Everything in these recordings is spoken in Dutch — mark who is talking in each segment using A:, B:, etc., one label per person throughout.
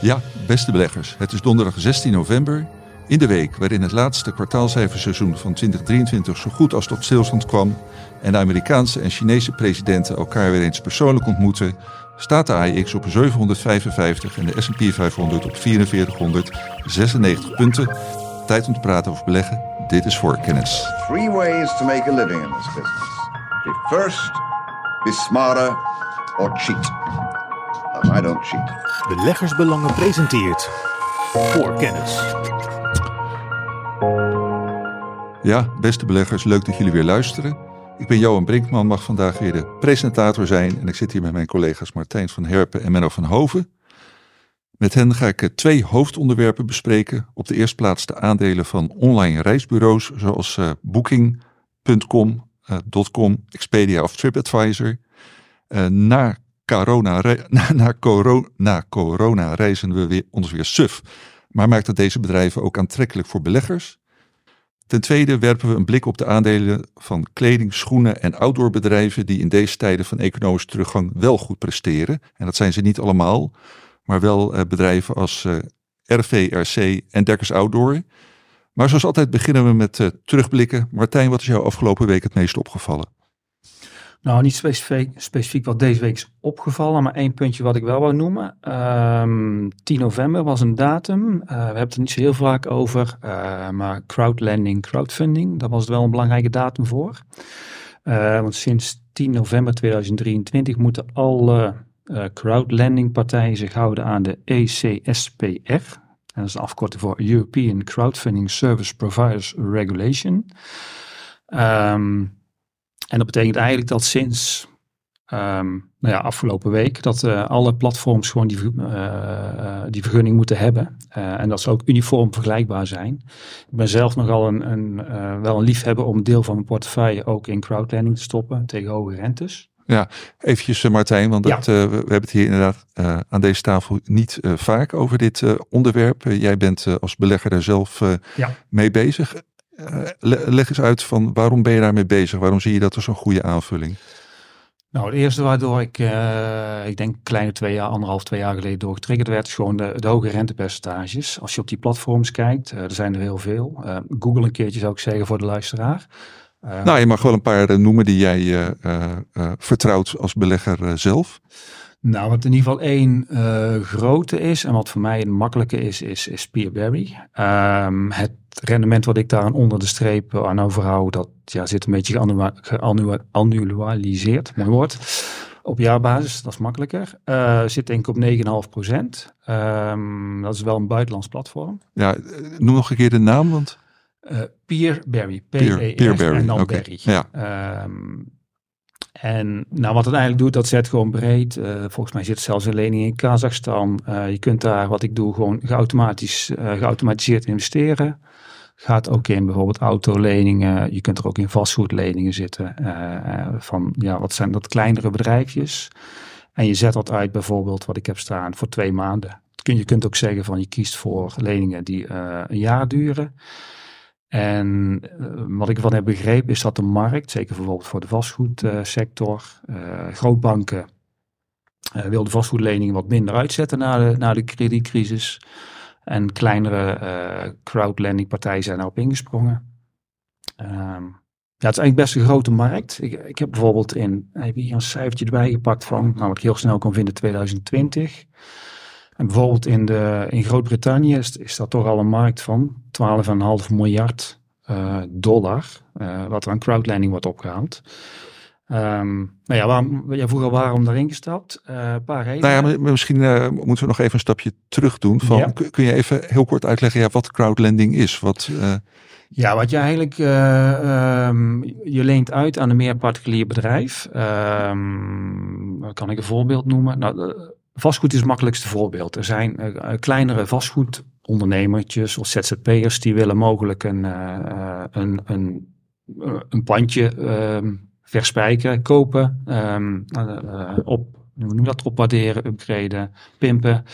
A: Ja, beste beleggers, het is donderdag 16 november. In de week waarin het laatste kwartaalcijferseizoen van 2023 zo goed als tot stilstand kwam en de Amerikaanse en Chinese presidenten elkaar weer eens persoonlijk ontmoeten, staat de AIX op 755 en de S&P 500 op 4496 punten. Tijd om te praten over beleggen. Dit is voorkennis.
B: Three ways to make a living in this business. Be first, be smarter, or cheat. And I don't cheat.
C: Beleggersbelangen presenteert voor kennis.
A: Ja, beste beleggers, leuk dat jullie weer luisteren. Ik ben Johan Brinkman, mag vandaag weer de presentator zijn. En ik zit hier met mijn collega's Martijn van Herpen en Menno van Hoven. Met hen ga ik eh, twee hoofdonderwerpen bespreken. Op de eerste plaats de aandelen van online reisbureaus zoals uh, Booking.com, uh, .com, Expedia of TripAdvisor. Uh, na, corona, na, na, corona, na corona reizen we weer, ons weer suf. Maar maakt het deze bedrijven ook aantrekkelijk voor beleggers? Ten tweede werpen we een blik op de aandelen van kleding, schoenen en outdoorbedrijven die in deze tijden van economische teruggang wel goed presteren. En dat zijn ze niet allemaal, maar wel uh, bedrijven als uh, RV, RC en Dekkers Outdoor. Maar zoals altijd beginnen we met uh, terugblikken. Martijn, wat is jou afgelopen week het meest opgevallen?
D: Nou, niet specifiek, specifiek wat deze week is opgevallen, maar één puntje wat ik wel wou noemen. Um, 10 november was een datum. Uh, we hebben het er niet zo heel vaak over, uh, maar crowdlending, crowdfunding, daar was het wel een belangrijke datum voor. Uh, want sinds 10 november 2023 moeten alle crowdlending partijen zich houden aan de ECSPR. En dat is een afkorting voor European Crowdfunding Service Providers Regulation. Um, en dat betekent eigenlijk dat sinds um, nou ja, afgelopen week dat uh, alle platforms gewoon die, uh, die vergunning moeten hebben. Uh, en dat ze ook uniform vergelijkbaar zijn. Ik ben zelf nogal een, een, wel een liefhebber om deel van mijn portefeuille ook in crowdlending te stoppen tegen hoge rentes.
A: Ja, eventjes Martijn, want dat, ja. we hebben het hier inderdaad aan deze tafel niet vaak over dit onderwerp. jij bent als belegger daar zelf ja. mee bezig. Uh, leg eens uit van waarom ben je daarmee bezig? Waarom zie je dat als een goede aanvulling?
D: Nou, het eerste waardoor ik, uh, ik denk kleine twee jaar, anderhalf, twee jaar geleden door getriggerd werd, is gewoon de, de hoge rentepercentages. Als je op die platforms kijkt, uh, er zijn er heel veel. Google een keertje zou ik zeggen voor de luisteraar.
A: nou, je mag wel een paar noemen die jij vertrouwt als belegger zelf.
D: Nou, wat in ieder geval één uh, grote is en wat voor mij een makkelijke is, is, is Peerberry. Um, het rendement wat ik daar onder de streep aan overhoud, dat ja, zit een beetje geannualiseerd, mooi woord, op jaarbasis. Dat is makkelijker. Uh, zit denk ik op 9,5 procent. Um, dat is wel een buitenlands platform.
A: Ja, noem nog een keer de naam, want...
D: Uh, Peerberry, P-E-R en dan okay. Berry.
A: Ja.
D: Um, en nou, wat het eigenlijk doet, dat zet gewoon breed. Uh, volgens mij zit zelfs een lening in Kazachstan. Uh, je kunt daar, wat ik doe, gewoon geautomatisch, uh, geautomatiseerd investeren. Gaat ook in bijvoorbeeld autoleningen. Je kunt er ook in vastgoedleningen zitten. van, ja, wat zijn dat kleinere bedrijfjes. En je zet dat uit bijvoorbeeld, wat ik heb staan, voor twee maanden. Je kunt ook zeggen van, je kiest voor leningen die een jaar duren. En uh, wat ik ervan heb begrepen is dat de markt, zeker bijvoorbeeld voor de vastgoedsector, uh, grootbanken uh, wil de vastgoedleningen wat minder uitzetten na de, na de kredietcrisis. En kleinere crowdlending partijen zijn daarop ingesprongen. Um, ja, het is eigenlijk best een grote markt. Ik, ik heb bijvoorbeeld in, heb hier een cijfertje erbij gepakt van, nou ik heel snel kan vinden, 2020. En bijvoorbeeld in, de, in Groot-Brittannië is, is dat toch al een markt van 12,5 miljard uh, dollar, uh, wat er aan crowdlending wordt opgehaald. Um, nou ja, waarom, jij vroeg al waarom daarin gestapt. Uh, een paar redenen.
A: Nou ja, misschien moeten we nog even een stapje terug doen. Van, ja. Kun je even heel kort uitleggen ja, wat crowdlending is? Wat,
D: ja, wat je eigenlijk, um, je leent uit aan een meer particulier bedrijf. Um, kan ik een voorbeeld noemen? Nou, Vastgoed is het makkelijkste voorbeeld. Er zijn uh, kleinere vastgoedondernemertjes of ZZP'ers die willen mogelijk een, uh, een, een, een pandje uh, verspijken, kopen, um, op, hoe noem dat, opwaarderen, upgraden, pimpen.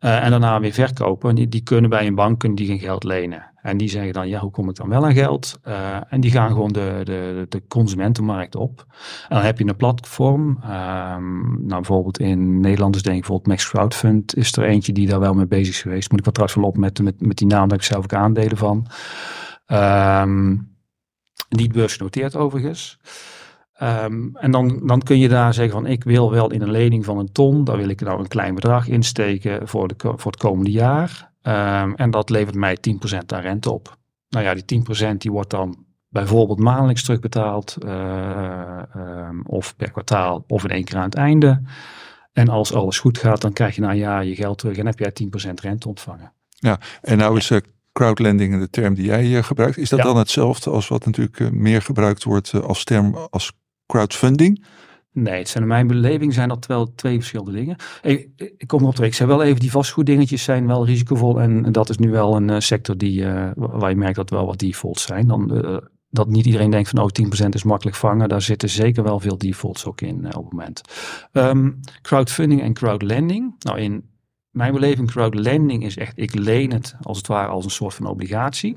D: Uh, en daarna weer verkopen. En die, die, kunnen bij een bank kunnen die geen geld lenen. En die zeggen dan, ja, hoe kom ik dan wel aan geld? Uh, en die gaan gewoon de, de, de consumentenmarkt op. En dan heb je een platform. Um, nou, bijvoorbeeld in Nederland is denk ik bijvoorbeeld Max Crowdfund is er eentje die daar wel mee bezig is geweest. Moet ik wat trouwens wel op met, met, met die naam, dat ik zelf ook aandelen van. Um, niet beursgenoteerd overigens. Um, en dan, dan kun je daar zeggen van ik wil wel in een lening van een ton, daar wil ik nou een klein bedrag insteken voor, de, voor het komende jaar. Um, en dat levert mij 10% aan rente op. Nou ja, die 10% die wordt dan bijvoorbeeld maandelijks terugbetaald uh, um, of per kwartaal of in één keer aan het einde. En als alles goed gaat, dan krijg je na een jaar je geld terug en heb jij 10% rente ontvangen.
A: Ja, en nou is uh, crowdlending de term die jij uh, gebruikt. Is dat ja. dan hetzelfde als wat natuurlijk meer gebruikt wordt als term als crowdfunding?
D: Nee, het zijn in mijn beleving zijn dat wel twee verschillende dingen. Ik, ik kom erop terug. Ik zei wel even, die vastgoeddingetjes zijn wel risicovol. En, dat is nu wel een uh, sector die, uh, waar je merkt dat wel wat defaults zijn. Dan, uh, dat niet iedereen denkt van oh 10% is makkelijk vangen. Daar zitten zeker wel veel defaults ook in op het moment. Um, crowdfunding en crowdlending. Nou in mijn beleving crowdlending is echt, ik leen het als het ware als een soort van obligatie.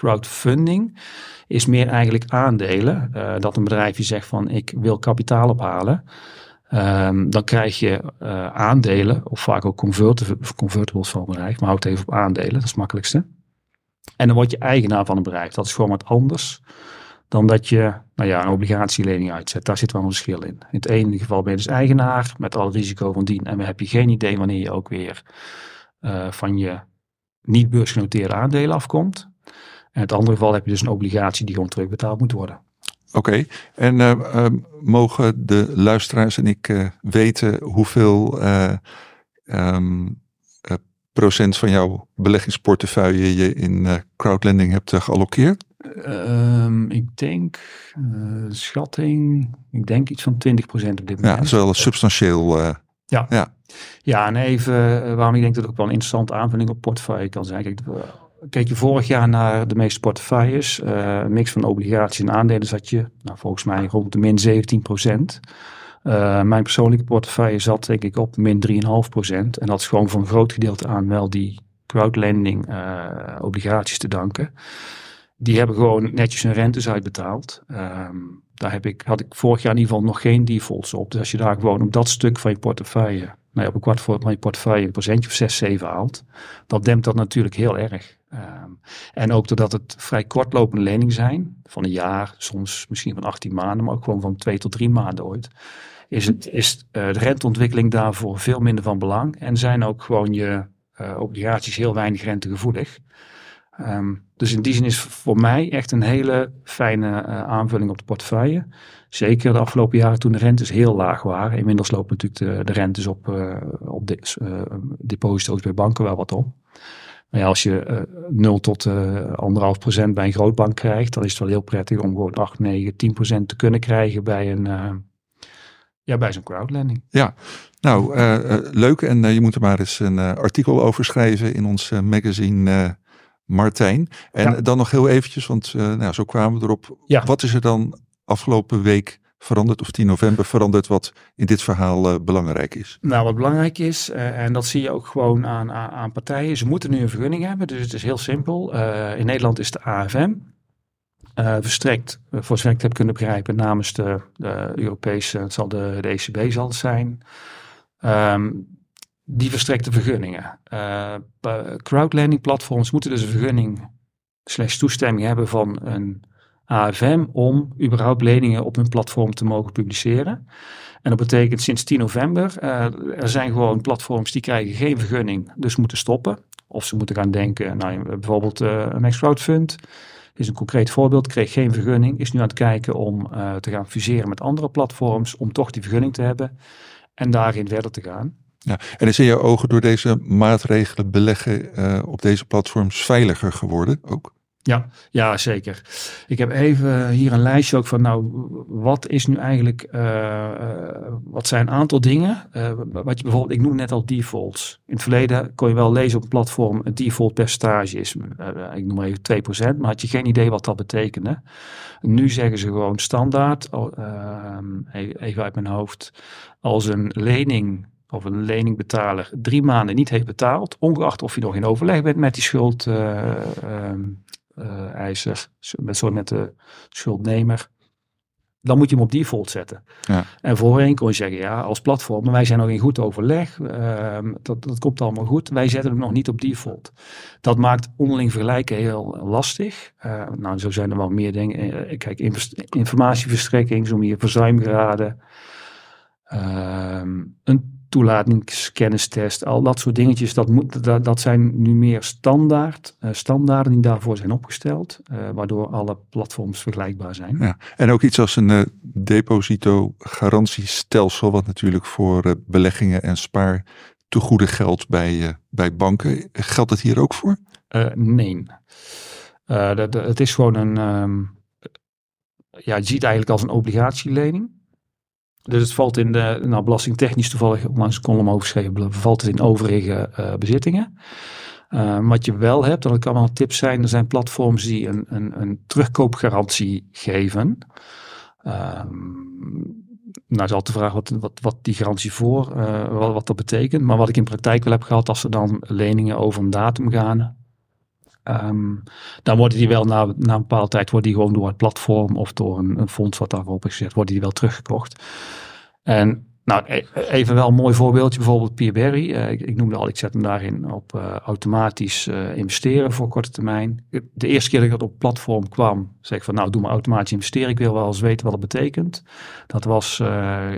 D: Crowdfunding is meer eigenlijk aandelen. Uh, dat een bedrijfje zegt van ik wil kapitaal ophalen. Um, dan krijg je uh, aandelen, of vaak ook convertibles van een bedrijf, maar houd even op aandelen, dat is het makkelijkste. En dan word je eigenaar van een bedrijf. Dat is gewoon wat anders dan dat je nou ja, een obligatielening uitzet. Daar zit wel een verschil in. In het ene geval ben je dus eigenaar met al het risico van dien. En dan heb je geen idee wanneer je ook weer uh, van je niet beursgenoteerde aandelen afkomt. In het andere geval heb je dus een obligatie die gewoon terugbetaald moet worden.
A: Oké, okay. en uh, uh, mogen de luisteraars en ik uh, weten hoeveel um, procent van jouw beleggingsportefeuille je in crowdlending hebt geallockeerd?
D: Um, ik denk, schatting, ik denk iets van 20% op dit moment.
A: Ja, dat is wel substantieel.
D: ja. ja. Ja, en even waarom ik denk dat het ook wel een interessante aanvulling op portefeuille kan zijn. Kijk, Kijk je vorig jaar naar de meeste portefeuilles, uh, mix van obligaties en aandelen zat je, nou, volgens mij rond de min 17 procent. Uh, mijn persoonlijke portefeuille zat denk ik op min 3,5 procent. En dat is gewoon voor een groot gedeelte aan wel die crowdlending uh, obligaties te danken. Die hebben gewoon netjes hun rentes uitbetaald. Um, daar heb ik, had ik vorig jaar in ieder geval nog geen defaults op. Dus als je daar gewoon op dat stuk van je portefeuille, nou ja, op een kwart van je portefeuille een procentje of 6, 7 haalt, dan dempt dat natuurlijk heel erg. Um, en ook doordat het vrij kortlopende leningen zijn, van een jaar, soms misschien van 18 maanden, maar ook gewoon van 2 tot 3 maanden ooit, is, het, is uh, de renteontwikkeling daarvoor veel minder van belang. En zijn ook gewoon je uh, obligaties heel weinig rentegevoelig. Um, dus in die zin is voor mij echt een hele fijne uh, aanvulling op de portefeuille. Zeker de afgelopen jaren toen de rentes heel laag waren. Inmiddels lopen natuurlijk de, de rentes op, op de, deposito's bij banken wel wat op. Maar ja, als je uh, 0 tot uh, 1,5 procent bij een grootbank krijgt, dan is het wel heel prettig om gewoon 8, 9, 10 procent te kunnen krijgen bij een, uh, ja, bij zo'n crowdlending.
A: Ja, nou uh, leuk. En je moet er maar eens een artikel over schrijven in ons magazine Martijn. En ja. dan nog heel eventjes, want nou, zo kwamen we erop. Ja. Wat is er dan afgelopen week veranderd of 10 november veranderd wat in dit verhaal uh, belangrijk is?
D: Nou, wat belangrijk is, uh, en dat zie je ook gewoon aan, aan, partijen, ze moeten nu een vergunning hebben, dus het is heel simpel. Uh, in Nederland is de AFM verstrekt, voor zover ik heb kunnen begrijpen, namens de, Europese, het zal de, ECB zal het zijn, um, die verstrekt de vergunningen. crowdlending platforms moeten dus een vergunning slash toestemming hebben van een AFM om überhaupt leningen op hun platform te mogen publiceren. En dat betekent sinds 10 november, uh, er zijn gewoon platforms die krijgen geen vergunning, dus moeten stoppen. Of ze moeten gaan denken, nou, bijvoorbeeld uh, Max Crowdfund is een concreet voorbeeld, kreeg geen vergunning, is nu aan het kijken om uh, te gaan fuseren met andere platforms, om toch die vergunning te hebben en daarin verder te gaan.
A: Ja, en is in jouw ogen door deze maatregelen beleggen op deze platforms veiliger geworden ook?
D: Ja, ja, zeker. Ik heb even hier een lijstje ook van, nou, wat is nu eigenlijk, uh, wat zijn een aantal dingen? Uh, wat je bijvoorbeeld, ik noem net al defaults. In het verleden kon je wel lezen op een platform, het default percentage is, ik noem maar even 2%, maar had je geen idee wat dat betekende. Nu zeggen ze gewoon standaard, ehm, even uit mijn hoofd, als een lening of een leningbetaler drie maanden niet heeft betaald, ongeacht of je nog in overleg bent met die schuldeiser, met, zo met de schuldnemer, dan moet je hem op default zetten.
A: Ja.
D: En voorheen kon je zeggen, ja, als platform, maar wij zijn nog in goed overleg, ehm, dat, dat komt allemaal goed, wij zetten hem nog niet op default. Dat maakt onderling vergelijken heel lastig. Eh, nou, zo zijn er wel meer dingen. Eh, Kijk, informatieverstrekking, zo meer verzuimgraden, ehm, een toelatingskennistest, al dat soort dingetjes, dat, moet, dat, dat zijn nu meer standaard, eh, standaarden die daarvoor zijn opgesteld, eh, waardoor alle platforms vergelijkbaar zijn.
A: Ja. En ook iets als een eh, depositogarantiestelsel, wat natuurlijk voor beleggingen en spaar te goede geldt bij, bij banken. Geldt dat hier ook voor?
D: Nee. Dat- het is gewoon een. ehm, ja, je ziet eigenlijk als een obligatielening. Dus het valt in de. Nou, belastingtechnisch toevallig onlangs een column. Valt het in overige eh, bezittingen. Eh, wat je wel hebt, en dat kan wel een tip zijn. Er zijn platforms die een, een, een terugkoopgarantie geven. Ehm, nou, is altijd de vraag wat, wat, wat die garantie voor, eh, wat, wat dat betekent. Maar wat ik in praktijk wel heb gehad, als er dan leningen over een datum gaan, ehm, dan worden die wel na, na een bepaalde tijd worden die gewoon door het platform of door een, fonds wat daarop is gezet, worden die wel teruggekocht. En nou, e- even wel een mooi voorbeeldje, bijvoorbeeld Peerberry. Eh, ik, ik noemde al, ik zet hem daarin op eh, automatisch eh, investeren voor korte termijn. De eerste keer dat ik dat op platform kwam, zei ik van nou, doe maar automatisch investeren. Ik wil wel eens weten wat het betekent. Dat was,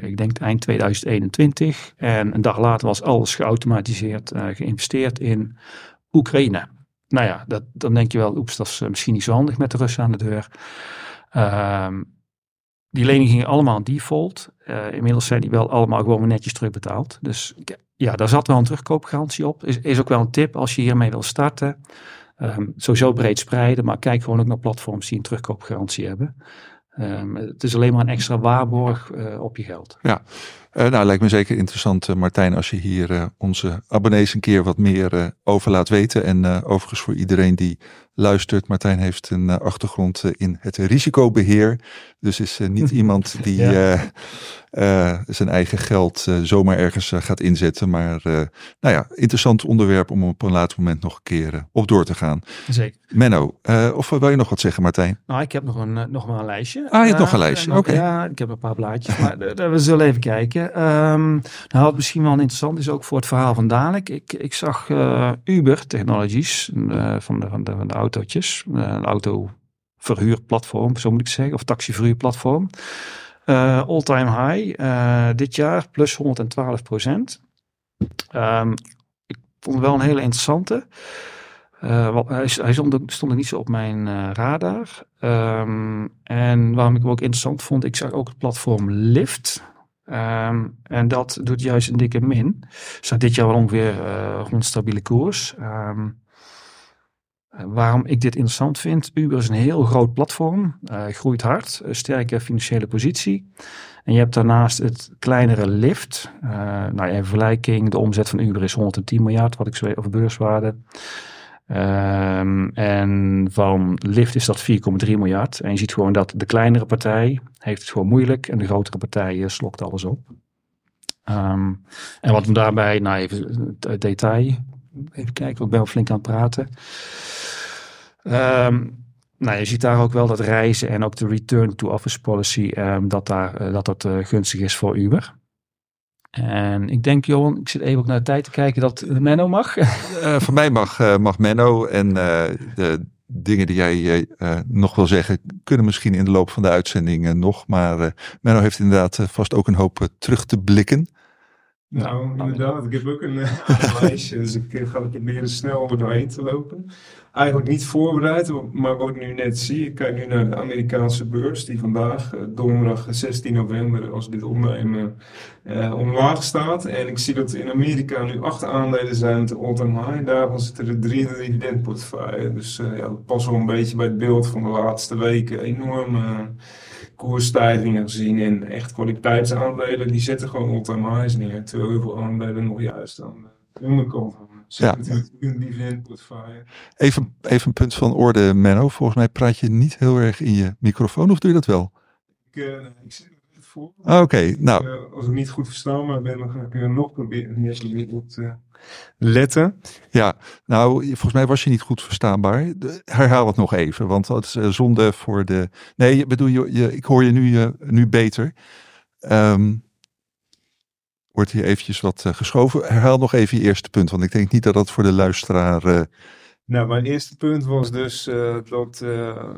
D: ik denk eind 2021. En een dag later was alles geautomatiseerd, geïnvesteerd in Oekraïne. Nou ja, dat, dan denk je wel, oeps, dat is eh, misschien niet zo handig met de Russen aan de deur. Ehm, die leningen gingen allemaal default. Eh, inmiddels zijn die wel allemaal gewoon netjes terugbetaald. Dus ja, daar zat wel een terugkoopgarantie op. Is, is ook wel een tip als je hiermee wil starten. Ehm, sowieso breed spreiden, maar kijk gewoon ook naar platforms die een terugkoopgarantie hebben. Ehm, het is alleen maar een extra waarborg eh, op je geld.
A: Eh, nou, lijkt me zeker interessant, eh, Martijn, als je hier onze abonnees een keer wat meer over laat weten. En overigens voor iedereen die luistert, Martijn heeft een eh, achtergrond eh, in het risicobeheer. Dus is eh, niet iemand die
D: Ja.
A: eh, eh, zijn eigen geld zomaar ergens gaat inzetten. Maar eh, nou ja, interessant onderwerp om op een later moment nog een keer op door te gaan.
D: Zeker.
A: Menno, eh, of wil je nog wat zeggen, Martijn?
D: Nou, ik heb nog een, nog maar een lijstje.
A: Ah, je hebt nog een lijstje, oké.
D: Ja, ik heb een paar blaadjes, maar we zullen even kijken. Ehm, nou, wat misschien wel interessant is, ook voor het verhaal van dadelijk. Ik, ik zag eh, Uber Technologies eh, van, de, van, de, van de eh, een autoverhuurplatform, zo moet ik zeggen, of taxiverhuurplatform. Eh all-time high eh, dit jaar, plus 112 procent. Ehm, ik vond het wel een hele interessante. Wel, hij, hij stond, er niet zo op mijn radar. Ehm, en waarom ik hem ook interessant vond, ik zag ook het platform Lyft. Ehm, en dat doet juist een dikke min. Staat dit jaar wel ongeveer eh, rond stabiele koers. Waarom ik dit interessant vind, Uber is een heel groot platform, eh, groeit hard, een sterke financiële positie. En je hebt daarnaast het kleinere Lyft. Eh nou, in vergelijking, de omzet van Uber is 110 miljard, wat ik zo over beurswaarde. Ehm, en van Lyft is dat 4,3 miljard. En je ziet gewoon dat de kleinere partij heeft het gewoon moeilijk en de grotere partij eh, slokt alles op. Ehm, en wat we daarbij, nou even het detail, even kijken, ik ben wel flink aan het praten. Ehm, nou, je ziet daar ook wel dat reizen en ook de return to office policy, ehm, dat, daar, eh, dat dat eh, gunstig is voor Uber. En ik denk, Johan, ik zit even ook naar de tijd te kijken dat Menno mag.
A: Eh, van mij mag, mag Menno en de dingen die jij nog wil zeggen, kunnen misschien in de loop van de uitzending nog. Maar Menno heeft inderdaad vast ook een hoop terug te blikken.
E: Nou, inderdaad. Ik heb ook een uh, lijstje, dus ik eh, ga er proberen snel er doorheen te lopen. Eigenlijk niet voorbereid, maar wat ik nu net zie, ik kijk nu naar de Amerikaanse beurs, die vandaag, eh, donderdag 16 november, als dit opnemen, eh, omlaag staat. En ik zie dat in Amerika nu acht aandelen zijn te all-time high. Daarvan zitten er drie in de dividendportefeuille. Dus eh, ja, dat past wel een beetje bij het beeld van de laatste weken. Enorme koersstijgingen gezien in echt kwaliteitsaandelen. Die zetten gewoon all-time highs neer. Terwijl heel veel aandelen nog juist aan de onderkant hangen.
A: Ja. Even, even een punt van orde, Menno. Volgens mij praat je niet heel erg in je microfoon, of doe je dat wel?
E: Ik, eh, ik zit met voor.
A: Oké, nou,
E: Eh, als ik niet goed verstaan ben, dan ga ik nog proberen te letten.
A: ja, nou, volgens mij was je niet goed verstaanbaar. Herhaal het nog even, want dat is eh, zonde voor de... Nee, bedoel, je, je, ik hoor je nu, eh, nu beter. Ehm, wordt hier eventjes wat eh, geschoven. Herhaal nog even je eerste punt, want ik denk niet dat dat voor de luisteraar...
E: Nou, mijn eerste punt was dus dat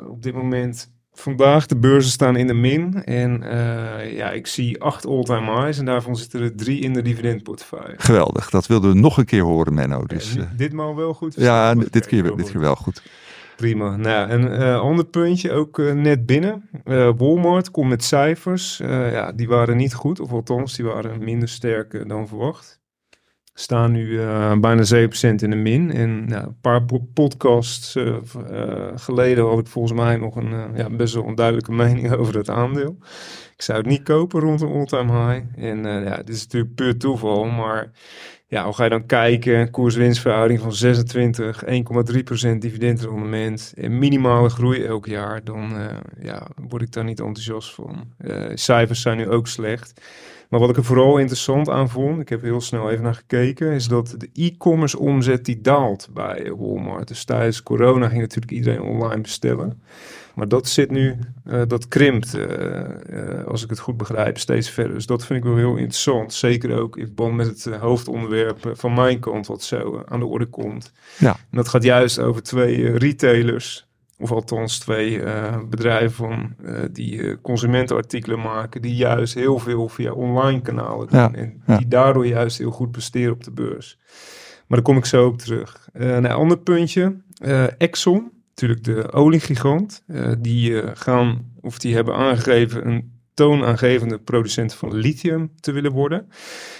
E: op dit moment vandaag de beurzen staan in de min. En eh, ja, ik zie acht all-time highs en daarvan zitten er drie in de dividendportefeuille.
A: geweldig, dat wilden we nog een keer horen, Menno. Dus,
E: Ja,
A: eh,
E: ditmaal wel goed.
A: ja, dit keer,
E: Oké,
A: dit keer wel goed.
E: Prima. Nou, een eh, ander puntje, ook net binnen. Eh, Walmart komt met cijfers. Ja, die waren niet goed, of althans, die waren minder sterk dan verwacht. Staan nu eh, bijna 7% in de min. En een paar po- podcasts eh, eh, geleden had ik volgens mij nog een ja, best wel onduidelijke mening over het aandeel. Ik zou het niet kopen rond een all-time high. En ja, dit is natuurlijk puur toeval, maar ja, hoe ga je dan kijken? Koers-winstverhouding van 26, 1,3% dividendrendement en minimale groei elk jaar. Dan ja, word ik daar niet enthousiast van. Cijfers zijn nu ook slecht. Maar wat ik er vooral interessant aan vond, ik heb heel snel even naar gekeken, is dat de e-commerce omzet die daalt bij Walmart. Dus tijdens corona ging natuurlijk iedereen online bestellen. Maar dat zit nu, eh, dat krimpt, eh, eh, als ik het goed begrijp, steeds verder. Dus dat vind ik wel heel interessant. Zeker ook in verband met het hoofdonderwerp van mijn kant, wat zo aan de orde komt.
A: Ja.
E: En dat gaat juist over twee retailers, of althans twee eh, bedrijven eh, die eh, consumentenartikelen maken, die juist heel veel via online kanalen doen.
A: Ja,
E: En
A: ja.
E: die daardoor juist heel goed presteren op de beurs. Maar daar kom ik zo op terug. Een ander puntje, Exxon, natuurlijk de oliegigant, die gaan, of die hebben aangegeven een toonaangevende producent van lithium te willen worden.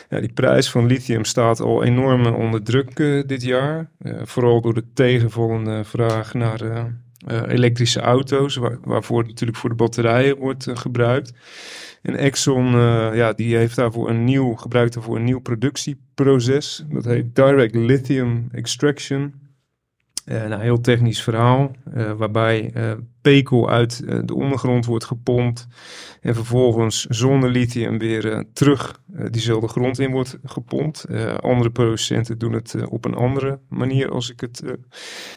E: Ja, die prijs van lithium staat al enorm onder druk dit jaar. Vooral door de tegenvallende vraag naar elektrische auto's, waar, waarvoor natuurlijk voor de batterijen wordt eh, gebruikt. En Exxon, eh, ja, die heeft daarvoor een nieuw, gebruikt daarvoor een nieuw productieproces. Dat heet Direct Lithium Extraction. Eh, een heel technisch verhaal, eh, waarbij eh, pekel uit de ondergrond wordt gepompt en vervolgens zonder lithium weer terug diezelfde grond in wordt gepompt. Andere producenten doen het op een andere manier, als ik het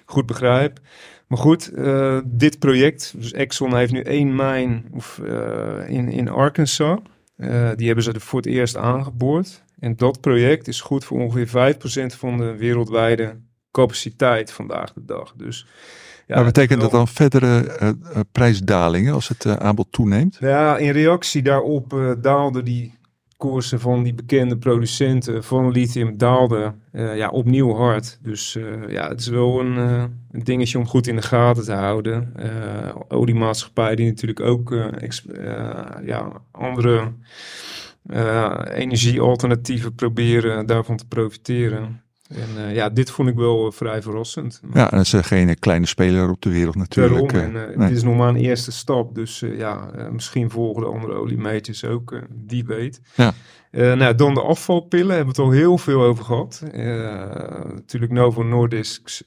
E: goed begrijp. Maar goed, dit project, dus Exxon heeft nu één mijn of, in, in Arkansas. Die hebben ze voor het eerst aangeboord. En dat project is goed voor ongeveer 5% van de wereldwijde capaciteit vandaag de dag. Dus ja,
A: maar betekent dat dan verdere eh, eh, prijsdalingen als het eh, aanbod toeneemt?
E: Ja, in reactie daarop daalden die koersen van die bekende producenten van lithium daalden ja, opnieuw hard. Dus ja, het is wel een, een dingetje om goed in de gaten te houden. Eh oliemaatschappij die natuurlijk ook ja, andere energiealternatieven proberen daarvan te profiteren. En eh, ja, dit vond ik wel eh, vrij verrassend.
A: Ja, en dat is eh, geen kleine speler op de wereld natuurlijk.
E: Daarom, en uh,
A: nee.
E: dit is nog maar een eerste stap. Dus uh, ja, misschien volgen de andere oliemeters ook, wie weet.
A: Ja.
E: Nou, dan de afvalpillen, hebben we het al heel veel over gehad. Natuurlijk Novo Nordisk,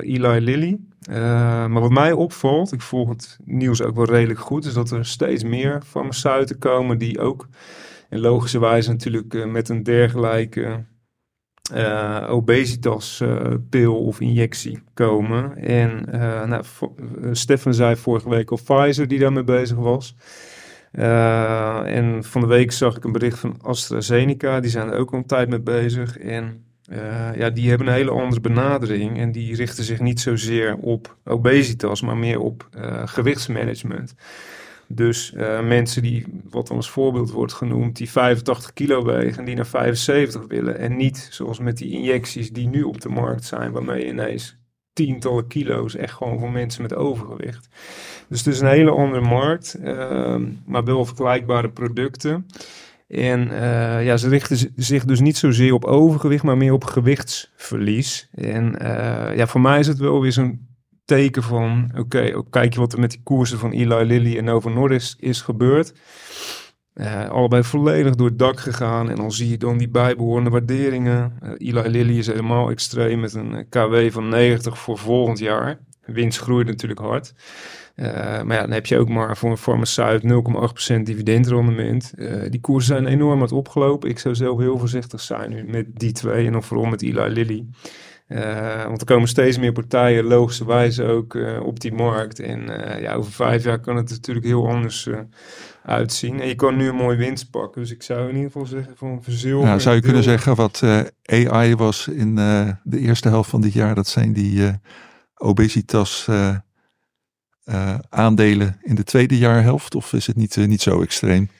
E: Eli Lilly. Maar wat mij opvalt, ik volg het nieuws ook wel redelijk goed, is dat er steeds meer farmaceuten komen die ook in logische wijze natuurlijk met een dergelijke uh, obesitas uh, pil of injectie komen. En uh, nou, Stefan zei vorige week al Pfizer die daarmee bezig was. En van de week zag ik een bericht van AstraZeneca, die zijn er ook al een tijd mee bezig. En ja, die hebben een hele andere benadering en die richten zich niet zozeer op obesitas, maar meer op gewichtsmanagement. Dus uh, mensen die, wat dan als voorbeeld wordt genoemd, die 85 kilo wegen en die naar 75 willen. En niet zoals met die injecties die nu op de markt zijn, waarmee je ineens tientallen kilo's echt gewoon voor mensen met overgewicht. Dus het is een hele andere markt, uh, maar wel vergelijkbare producten. En uh, ja, ze richten zich dus niet zozeer op overgewicht, maar meer op gewichtsverlies. En uh, ja, voor mij is het wel weer zo'n teken van, oké, okay, kijk je wat er met die koersen van Eli Lilly en Novo Nordisk is gebeurd. Uh, allebei volledig door het dak gegaan en dan zie je dan die bijbehorende waarderingen. Uh, Eli Lilly is helemaal extreem met een KW van 90 voor volgend jaar. winst groeit natuurlijk hard. Maar ja, dan heb je ook maar voor een farmaceut 0,8% dividendrendement. Die koersen zijn enorm wat opgelopen. Ik zou zelf heel voorzichtig zijn nu met die twee en dan vooral met Eli Lilly. Uh, want er komen steeds meer partijen, logischerwijs ook, op die markt. En ja, over vijf jaar kan het natuurlijk heel anders uitzien. En je kan nu een mooie winst pakken. Dus ik zou in ieder geval zeggen van verzilver.
A: Nou, zou je kunnen zeggen wat AI was in de eerste helft van dit jaar? Dat zijn die obesitas aandelen in de tweede jaarhelft? Of is het niet, niet zo extreem?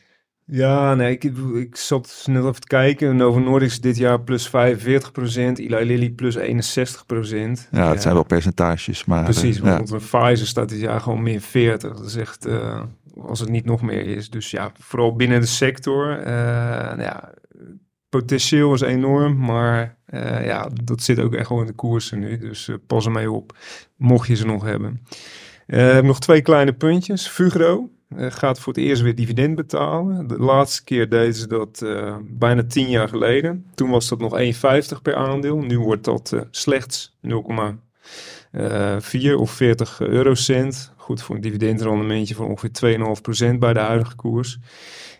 E: Ja, nee, ik, ik zat net even te kijken. Novo Nordisk dit jaar plus 45 procent. Eli Lilly plus 61 procent.
A: Ja, het zijn wel percentages, maar...
E: Precies,
A: uh,
E: want ja. Pfizer staat dit jaar gewoon min 40. Dat is echt, als het niet nog meer is. Dus ja, vooral binnen de sector. nou ja, potentieel is enorm, maar ja, dat zit ook echt gewoon in de koersen nu. Dus pas ermee op, mocht je ze nog hebben. Nog twee kleine puntjes. Fugro gaat voor het eerst weer dividend betalen. De laatste keer deden ze dat uh, bijna tien jaar geleden. Toen was dat nog 1,50 per aandeel. Nu wordt dat slechts 0,4 of 40 eurocent. Goed voor een dividendrendementje van ongeveer 2,5% bij de huidige koers.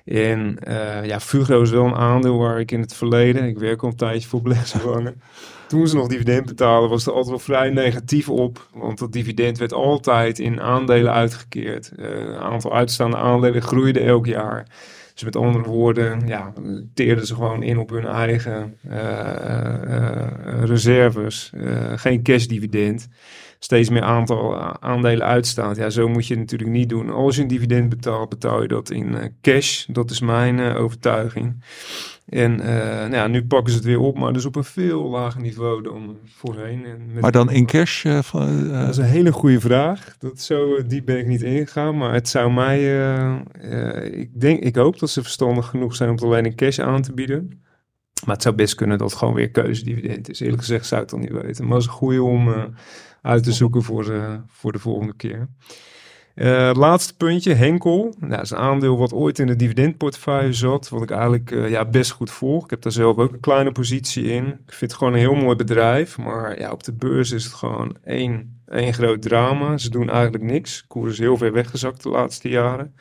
E: En ja, Fugro is wel een aandeel waar ik in het verleden, ik werk al een tijdje voor beleggingsbelangen, toen ze nog dividend betalen, was er altijd wel vrij negatief op. Want dat dividend werd altijd in aandelen uitgekeerd. Uh, een aantal uitstaande aandelen groeide elk jaar. Dus met andere woorden, ja, teerden ze gewoon in op hun eigen uh, uh, reserves. geen cashdividend. Steeds meer aantal aandelen uitstaand. Ja, zo moet je het natuurlijk niet doen. Als je een dividend betaalt, betaal je dat in cash. Dat is mijn overtuiging. En uh, nou ja, nu pakken ze het weer op, maar dus op een veel lager niveau dan voorheen. En
A: maar dan in cash? Uh, van,
E: uh... Dat is een hele goede vraag. Dat zo diep ben ik niet ingegaan, maar het zou mij... ik, denk, ik hoop dat ze verstandig genoeg zijn om het alleen in cash aan te bieden. Maar het zou best kunnen dat het gewoon weer keuzedividend is. Eerlijk gezegd zou ik het dan niet weten. Maar het is een goede om uit te zoeken voor, voor de volgende keer. Uh, laatste puntje, Henkel. Nou, dat is een aandeel wat ooit in de dividendportefeuille zat. Wat ik eigenlijk uh, ja, best goed volg. Ik heb daar zelf ook een kleine positie in. Ik vind het gewoon een heel mooi bedrijf. Maar ja, op de beurs is het gewoon één, één groot drama. Ze doen eigenlijk niks. Koers is heel ver weggezakt de laatste jaren.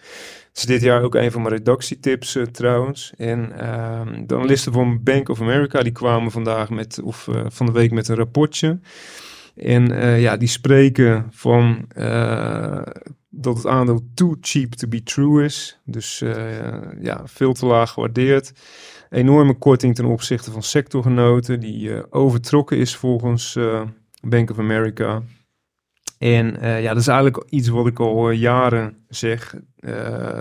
E: Het is dit jaar ook een van mijn redactietips uh, trouwens. En ehm, de analisten van Bank of America die kwamen vandaag met, of van de week met een rapportje. En uh, ja, die spreken van uh, dat het aandeel too cheap to be true is. Dus uh, ja, veel te laag gewaardeerd. Enorme korting ten opzichte van sectorgenoten, die overtrokken is volgens Bank of America. En ja, dat is eigenlijk iets wat ik al jaren zeg.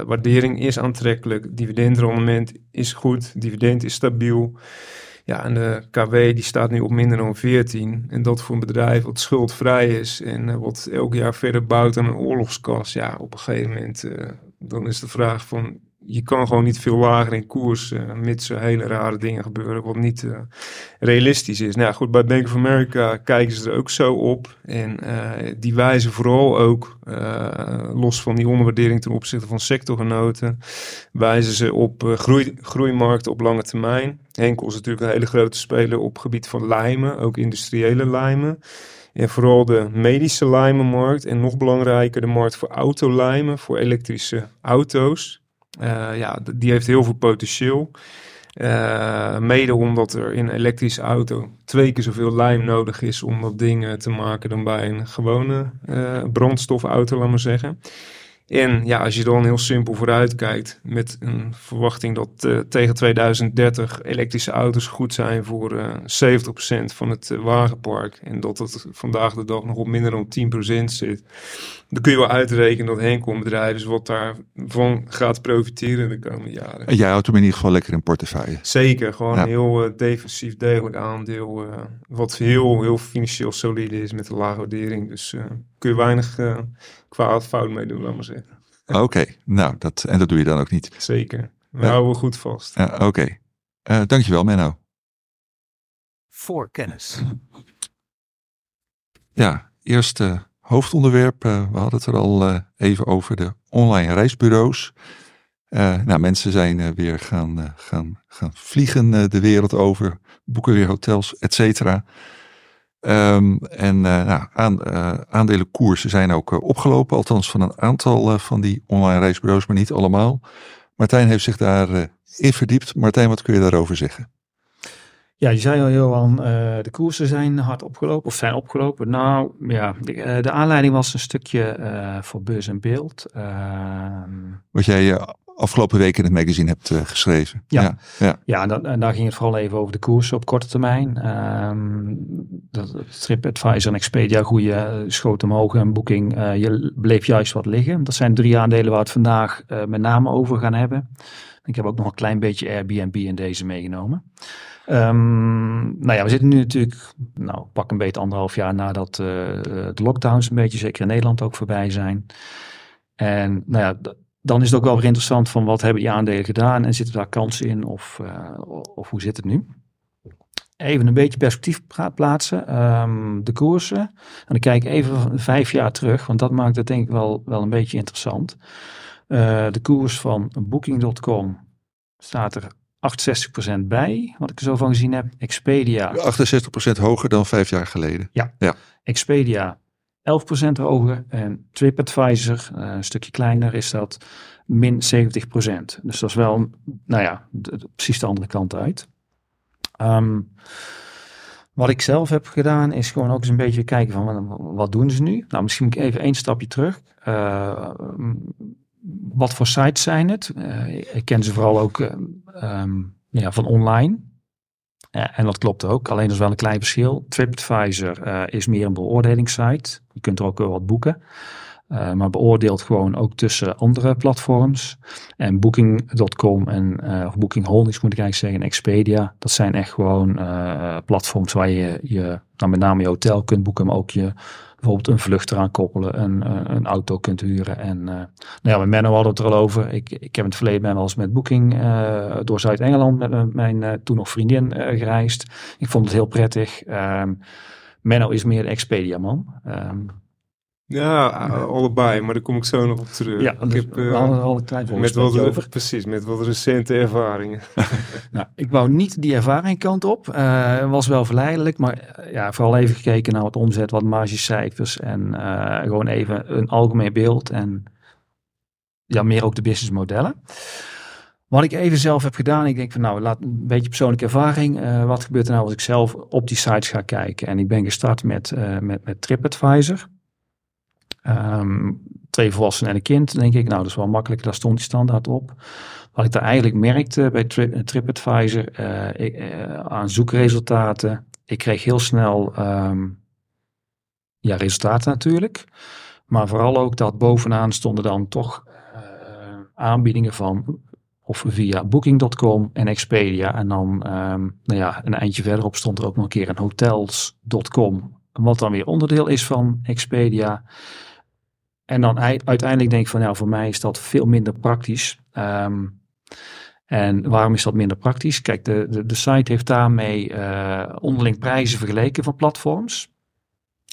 E: waardering is aantrekkelijk, dividendrendement is goed, dividend is stabiel. Ja, en de KW die staat nu op minder dan 14. En dat voor een bedrijf wat schuldvrij is en uh, wat elk jaar verder bouwt aan een oorlogskas. Ja, op een gegeven moment uh, dan is de vraag van je kan gewoon niet veel lager in koers, uh, mits er hele rare dingen gebeuren, wat niet uh, realistisch is. Nou goed, bij Bank of America kijken ze er ook zo op. En uh, die wijzen vooral ook, los van die onderwaardering ten opzichte van sectorgenoten, wijzen ze op groei, groeimarkten op lange termijn. Henkel is natuurlijk een hele grote speler op gebied van lijmen, ook industriële lijmen. En vooral de medische lijmenmarkt en nog belangrijker de markt voor autolijmen, voor elektrische auto's. Uh, ja, die heeft heel veel potentieel. Uh, mede omdat er in een elektrische auto twee keer zoveel lijm nodig is om dat ding te maken dan bij een gewone brandstofauto, laat maar zeggen. En ja, als je dan heel simpel vooruit kijkt met een verwachting dat tegen 2030 elektrische auto's goed zijn voor uh, eh, 70% van het wagenpark en dat het vandaag de dag nog op minder dan 10% zit, dan kun je wel uitrekenen dat Henkel een bedrijf is wat daarvan gaat profiteren de komende jaren.
A: En jij houdt hem in ieder geval lekker in portefeuille.
E: Zeker, gewoon een heel defensief degelijk aandeel wat heel, heel financieel solide is met een lage waardering. Dus kun je weinig kwaad fout mee doen, laat maar zeggen.
A: Oké, nou, dat, en dat doe je dan ook niet.
E: Zeker, we uh, houden goed vast.
A: Ja, Oké, okay. uh, dankjewel Menno.
C: Voor kennis.
A: Ja, eerste hoofdonderwerp. Uh, we hadden het er al even over de online reisbureaus. nou, mensen zijn weer gaan, gaan, gaan vliegen de wereld over, boeken weer hotels, et cetera. Ehm, en eh, nou, aan, eh, aandelenkoersen zijn ook eh, opgelopen, althans van een aantal eh, van die online reisbureaus, maar niet allemaal. Martijn heeft zich daarin in verdiept. Martijn, wat kun je daarover zeggen?
D: Ja, je zei al, Johan, eh, de koersen zijn hard opgelopen, of zijn opgelopen. Nou, ja, de, eh, de aanleiding was een stukje eh, voor beurs en beeld. Ehm,
A: Wat jij afgelopen week in het magazine hebt geschreven.
D: Ja.
A: ja, ja.
D: Ja, en, dan- en daar ging het vooral even over de koersen op korte termijn. Ehm dat, TripAdvisor en Expedia goede schoot omhoog en Booking, eh, je bleef juist wat liggen. Dat zijn drie aandelen waar we het vandaag met name over gaan hebben. Ik heb ook nog een klein beetje Airbnb in deze meegenomen. Ehm, nou ja, we zitten nu natuurlijk, nou pak een beetje anderhalf jaar nadat eh, de lockdowns een beetje, zeker in Nederland, ook voorbij zijn. En nou ja, dan is het ook wel weer interessant van wat hebben die aandelen gedaan en zitten daar kansen in of, eh, of hoe zit het nu? Even een beetje perspectief plaatsen. Ehm, de koersen. En dan kijk ik even vijf jaar terug, want dat maakt het denk ik wel, wel een beetje interessant. Eh, de koers van Booking.com staat er 68% bij, wat ik er zo van gezien heb. Expedia
A: 68% hoger dan vijf jaar geleden.
D: Expedia 11% hoger en TripAdvisor, eh, een stukje kleiner, is dat min 70%. Dus dat is wel, nou ja, precies de andere kant uit. Ehm, wat ik zelf heb gedaan is gewoon ook eens een beetje kijken van wat, wat doen ze nu? Nou, misschien moet ik even één stapje terug. Eh, wat voor sites zijn het? Eh, ik ken ze vooral ook eh, ehm, ja, van online. En dat klopt ook, alleen is wel een klein verschil. TripAdvisor eh, is meer een beoordelingssite. Je kunt er ook wel wat boeken. maar beoordeelt gewoon ook tussen andere platforms. En Booking.com en of Booking Holdings moet ik eigenlijk zeggen, en Expedia. Dat zijn echt gewoon platforms waar je, je nou, met name je hotel kunt boeken, maar ook je bijvoorbeeld een vlucht eraan koppelen, een, een, een auto kunt huren. En eh, nou ja, met Menno hadden het er al over. Ik, ik heb in het verleden ben wel eens met Booking eh, door Zuid-Engeland met mijn- eh, toen nog vriendin eh, gereisd. Ik vond het heel prettig. Ehm Menno is meer de Expedia-man. Ehm,
E: Ja, a- allebei, maar daar kom ik zo nog op terug.
D: ja,
E: ik
D: dus
E: heb
D: er al een
E: met wat,
D: over.
E: precies, met wat recente ervaringen.
D: Nou, ik wou niet die ervaring kant op. Eh was wel verleidelijk, maar eh, ja, vooral even gekeken naar wat omzet, wat margecijfers en gewoon even een algemeen beeld en ja, meer ook de businessmodellen. Wat ik even zelf heb gedaan, ik denk van nou, laat een beetje persoonlijke ervaring. Wat gebeurt er nou als ik zelf op die sites ga kijken? En ik ben gestart met, met, met TripAdvisor. Ehm, twee volwassenen en een kind, denk ik. Nou, dat is wel makkelijk, daar stond die standaard op. Wat ik daar eigenlijk merkte bij Tri- TripAdvisor eh, eh, aan zoekresultaten. Ik kreeg heel snel ehm, ja, resultaten natuurlijk. Maar vooral ook dat bovenaan stonden dan toch eh, aanbiedingen van of via Booking.com en Expedia. En dan ehm, nou ja, een eindje verderop stond er ook nog een keer een hotels.com. Wat dan weer onderdeel is van Expedia. En dan ei- uiteindelijk denk ik van ja, voor mij is dat veel minder praktisch. Ehm, en waarom is dat minder praktisch? Kijk, de, de, de site heeft daarmee eh, onderling prijzen vergeleken van platforms.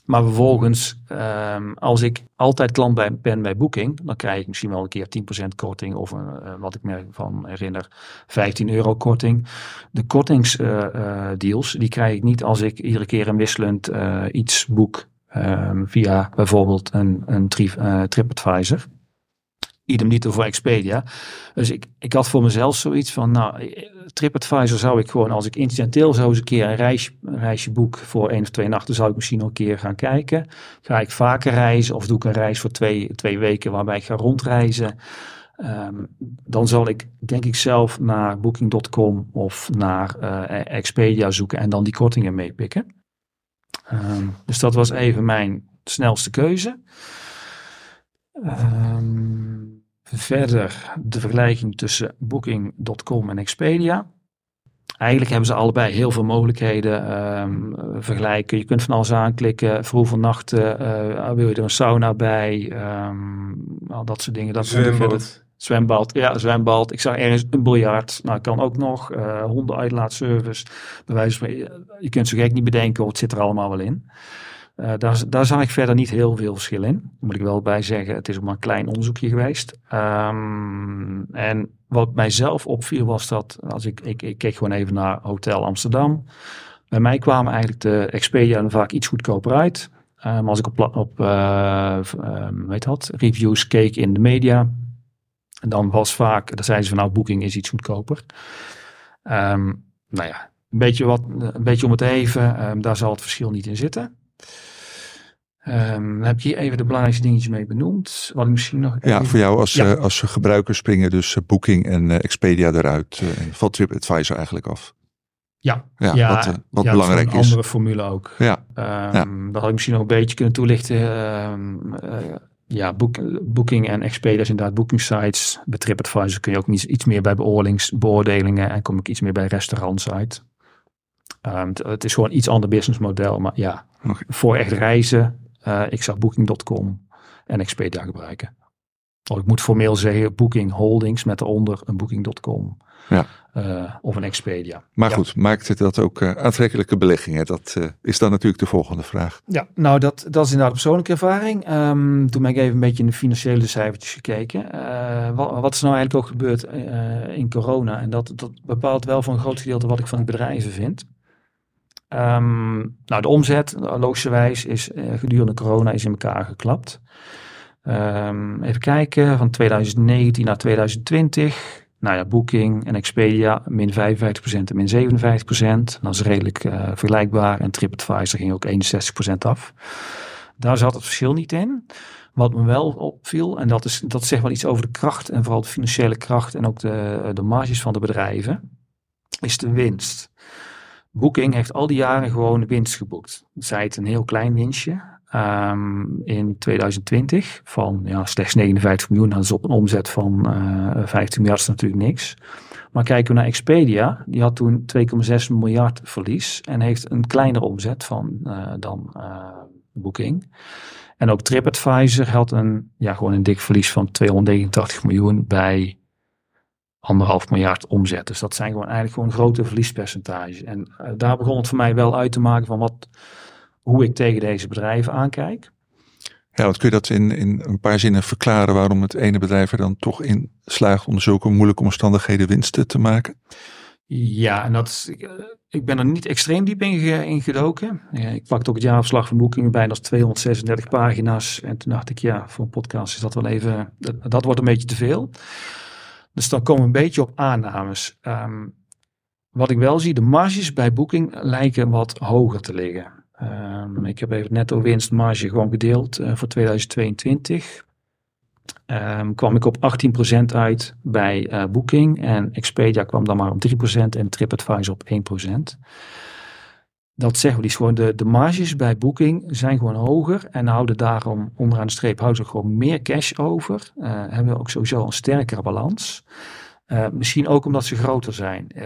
D: Maar vervolgens, ehm, als ik altijd klant ben bij Booking, dan krijg ik misschien wel een keer 10% korting of een, eh, wat ik me van herinner, 15 euro korting. De kortingsdeals, die krijg ik niet als ik iedere keer een wisselend eh, iets boek ehm, via bijvoorbeeld een, een tri- eh, TripAdvisor. Idem dito voor Expedia. Dus ik, ik had voor mezelf zoiets van, nou, eh, TripAdvisor zou ik gewoon, als ik incidenteel zo eens een keer een reisje, reisje boek voor één of twee nachten, zou ik misschien nog een keer gaan kijken. Ga ik vaker reizen of doe ik een reis voor twee, twee weken waarbij ik ga rondreizen? Ehm, dan zal ik, denk ik, zelf naar Booking.com of naar eh, Expedia zoeken en dan die kortingen meepikken. Ehm, dus dat was even mijn snelste keuze. Ehm, verder de vergelijking tussen Booking.com en Expedia. Eigenlijk hebben ze allebei heel veel mogelijkheden ehm, vergelijken. Je kunt van alles aanklikken. Voor hoeveel nachten eh, wil je er een sauna bij? Al dat soort dingen. Dat
E: Zwembad.
D: Zwembad, ja, zwembad. Ik zag ergens een biljart. Nou, kan ook nog. eh hondenuitlaatservice. Bij wijze van, je kunt zo gek niet bedenken, wat zit er allemaal wel in. Eh, daar, daar zag ik verder niet heel veel verschil in. Moet ik wel bij zeggen, het is ook maar een klein onderzoekje geweest. Ehm, en wat mij zelf opviel was dat, als ik, ik, ik keek gewoon even naar Hotel Amsterdam. Bij mij kwamen eigenlijk de Expedia vaak iets goedkoper uit. Maar als ik op, op v- eh, weet dat, reviews keek in de media, dan was vaak, dan zeiden ze van nou, Booking is iets goedkoper. Ehm, nou ja, een beetje, wat, een beetje om het even, ehm, daar zal het verschil niet in zitten. Ehm, dan heb ik hier even de belangrijkste dingetjes mee benoemd. Wat ik misschien nog
A: Ja,
D: even-
A: voor jou als,
D: Ja.
A: als gebruiker springen dus eh, Booking en eh, Expedia eruit. en valt TripAdvisor eigenlijk af.
D: Ja,
A: Ja,
D: Ja,
A: wat, wat
D: ja,
A: belangrijk
D: een
A: is.
D: andere formule ook.
A: Ja,
D: Ehm Dat had ik misschien nog een beetje kunnen toelichten. Ja, boek, Booking en Expedia zijn inderdaad booking sites. Bij TripAdvisor kun je ook iets, meer bij beoordelingen en kom ik iets meer bij restaurants uit. Ehm, het, het is gewoon iets ander businessmodel, maar ja, voor echt reizen, eh, ik zou Booking.com en Expedia gebruiken. Of ik moet formeel zeggen Booking Holdings met eronder een Booking.com
A: Ja.
D: Eh, of een Expedia.
A: maar
D: Ja.
A: goed, maakt het dat ook eh, aantrekkelijke beleggingen? Dat eh, is dan natuurlijk de volgende vraag.
D: Ja, nou dat, dat is inderdaad een persoonlijke ervaring. Ehm, toen ben ik even een beetje in de financiële cijfertjes gekeken. Eh, wat, wat is nou eigenlijk ook gebeurd eh, in corona? En dat, dat bepaalt wel voor een groot gedeelte wat ik van die bedrijven vind. Ehm, nou, de omzet, logischerwijs, is eh, gedurende corona is in elkaar geklapt. Ehm, even kijken, van 2019 naar 2020. Nou ja, Booking en Expedia min 55% en min 57%. Dat is redelijk eh, vergelijkbaar. En TripAdvisor ging ook 61% af. Daar zat het verschil niet in. Wat me wel opviel, en dat, is, dat zegt wel iets over de kracht en vooral de financiële kracht en ook de, de marges van de bedrijven, is de winst. Booking heeft al die jaren gewoon winst geboekt. Zij het een heel klein winstje. Ehm, in 2020 van ja, slechts 59 miljoen. Dat is op een omzet van eh 15 miljard is natuurlijk niks. Maar kijken we naar Expedia, die had toen 2,6 miljard verlies en heeft een kleinere omzet van, eh, dan eh, Booking. En ook TripAdvisor had een, ja, gewoon een dik verlies van 289 miljoen bij anderhalf miljard omzet. Dus dat zijn gewoon eigenlijk gewoon grote verliespercentages. En daar begon het voor mij wel uit te maken van wat, hoe ik tegen deze bedrijven aankijk.
A: Ja, want kun je dat in, in een paar zinnen verklaren waarom het ene bedrijf er dan toch in slaagt om zulke moeilijke omstandigheden winsten te maken?
D: Ja, en dat ik, eh, ik ben er niet extreem diep in, ge- in gedoken. Ik pakte ook het jaarverslag van Booking bijna als 236 pagina's. En toen dacht ik, ja, voor een podcast is dat wel even, dat, dat wordt een beetje te veel. Dus dan komen we een beetje op aannames. Ehm, wat ik wel zie, de marges bij Booking lijken wat hoger te liggen. Ehm, ik heb even netto winstmarge gewoon gedeeld eh, voor 2022. Ehm, kwam ik op 18% uit bij eh, Booking en Expedia kwam dan maar op 3% en TripAdvisor op 1%. Dat zeggen we, is gewoon de, de marges bij Booking zijn gewoon hoger en houden daarom onderaan de streep houden ze gewoon meer cash over. Eh, hebben we ook sowieso een sterkere balans. Eh, misschien ook omdat ze groter zijn. Eh,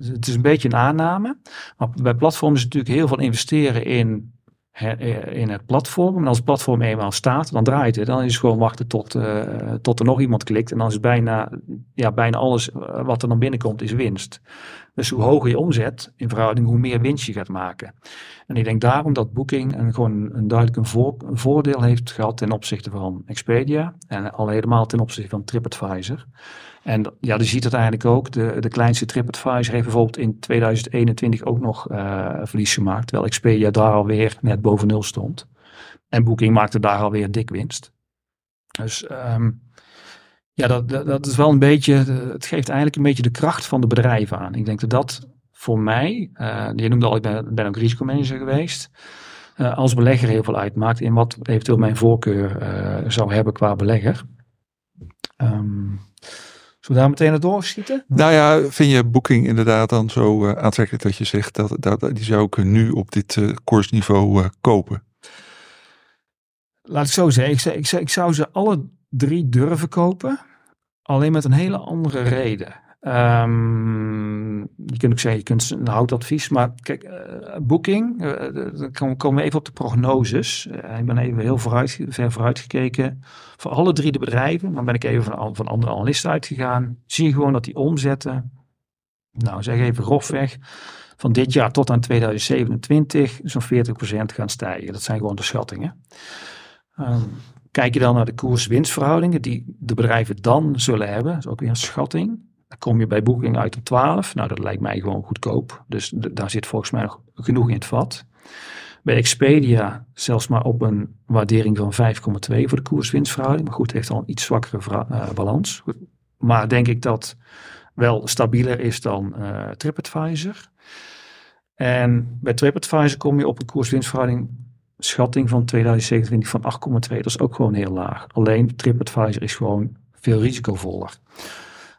D: het is een beetje een aanname. Maar bij platforms is natuurlijk heel veel investeren in, eh, in het platform. En als het platform eenmaal staat, dan draait het. Dan is het gewoon wachten tot, tot er nog iemand klikt. En dan is bijna, ja, bijna alles wat er dan binnenkomt, is winst. Dus hoe hoger je omzet in verhouding, hoe meer winst je gaat maken. En ik denk daarom dat Booking een, gewoon een duidelijk een voordeel heeft gehad ten opzichte van Expedia. En al helemaal ten opzichte van TripAdvisor. En ja, je ziet het eigenlijk ook. De, de kleinste TripAdvisor heeft bijvoorbeeld in 2021 ook nog eh, verlies gemaakt. Terwijl Expedia daar alweer net boven nul stond. En Booking maakte daar alweer dik winst. Dus ehm, ja, dat, dat, is wel een beetje, het geeft eigenlijk een beetje de kracht van de bedrijven aan. Ik denk dat dat voor mij, eh, je noemde al, ik ben, ook risicomanager geweest. eh, als belegger heel veel uitmaakt in wat eventueel mijn voorkeur eh, zou hebben qua belegger. Zullen we daar meteen naar doorschieten?
A: Nou ja, vind je Booking inderdaad dan zo eh, aantrekkelijk dat je zegt dat, dat die zou ik nu op dit eh, koersniveau eh, kopen?
D: Laat ik zo zeggen, ik zou, ik, zou, ik zou ze alle drie durven kopen. Alleen met een hele andere reden. Ehm, je kunt ook zeggen, je kunt een houtadvies. Maar kijk, eh, Booking, eh, dan komen we even op de prognoses. Eh, ik ben even heel ver vooruit gekeken. Voor alle drie de bedrijven, dan ben ik even van, van andere analisten uitgegaan. Zie je gewoon dat die omzetten, nou zeg even grofweg, van dit jaar tot aan 2027 zo'n 40% gaan stijgen. Dat zijn gewoon de schattingen. Ehm, kijk je dan naar de koers-winstverhoudingen die de bedrijven dan zullen hebben, dat is ook weer een schatting. Kom je bij Booking uit op 12. Nou, dat lijkt mij gewoon goedkoop. Dus daar zit volgens mij nog genoeg in het vat. Bij Expedia zelfs maar op een waardering van 5,2 voor de koers-winstverhouding. Maar goed, heeft al een iets zwakkere eh, balans. Goed. Maar denk ik dat wel stabieler is dan eh, TripAdvisor. En bij TripAdvisor kom je op een koers-winstverhouding schatting van 2027 van 8,2. Dat is ook gewoon heel laag. Alleen TripAdvisor is gewoon veel risicovoller.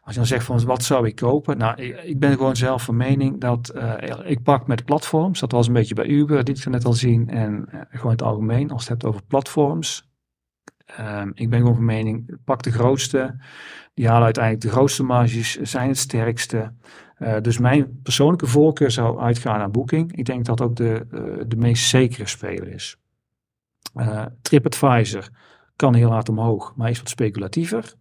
D: Als je dan zegt van wat zou ik kopen? Nou, ik, ik ben gewoon zelf van mening dat eh, ik pak met platforms. Dat was een beetje bij Uber, dit we net al zien. En eh, gewoon het algemeen, als het hebt over platforms. Ehm, ik ben gewoon van mening, pak de grootste. Die halen uiteindelijk de grootste marges, zijn het sterkste. Eh, dus mijn persoonlijke voorkeur zou uitgaan naar Booking. Ik denk dat ook de, de meest zekere speler is. TripAdvisor kan heel hard omhoog, maar is wat speculatiever.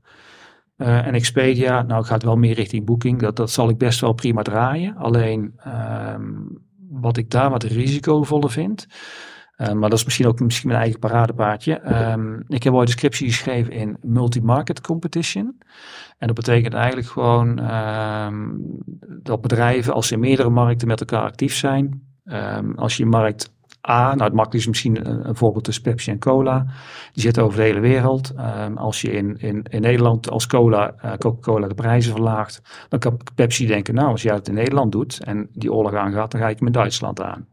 D: Eh, en Expedia, nou gaat wel meer richting Booking. Dat, dat zal ik best wel prima draaien. Alleen ehm, wat ik daar wat risicovoller vind. eh, maar dat is misschien ook misschien mijn eigen paradepaardje. Ehm, ik heb ooit een scriptie geschreven in multi-market competition. En dat betekent eigenlijk gewoon ehm, dat bedrijven, als ze in meerdere markten met elkaar actief zijn, als je markt A, nou het makkelijkst is misschien een, een voorbeeld is Pepsi en Cola, die zitten over de hele wereld. Ehm, als je in, in, in Nederland als cola, eh, Coca-Cola de prijzen verlaagt, dan kan Pepsi denken, nou als jij het in Nederland doet en die oorlog aangaat, dan ga ik in Duitsland aan.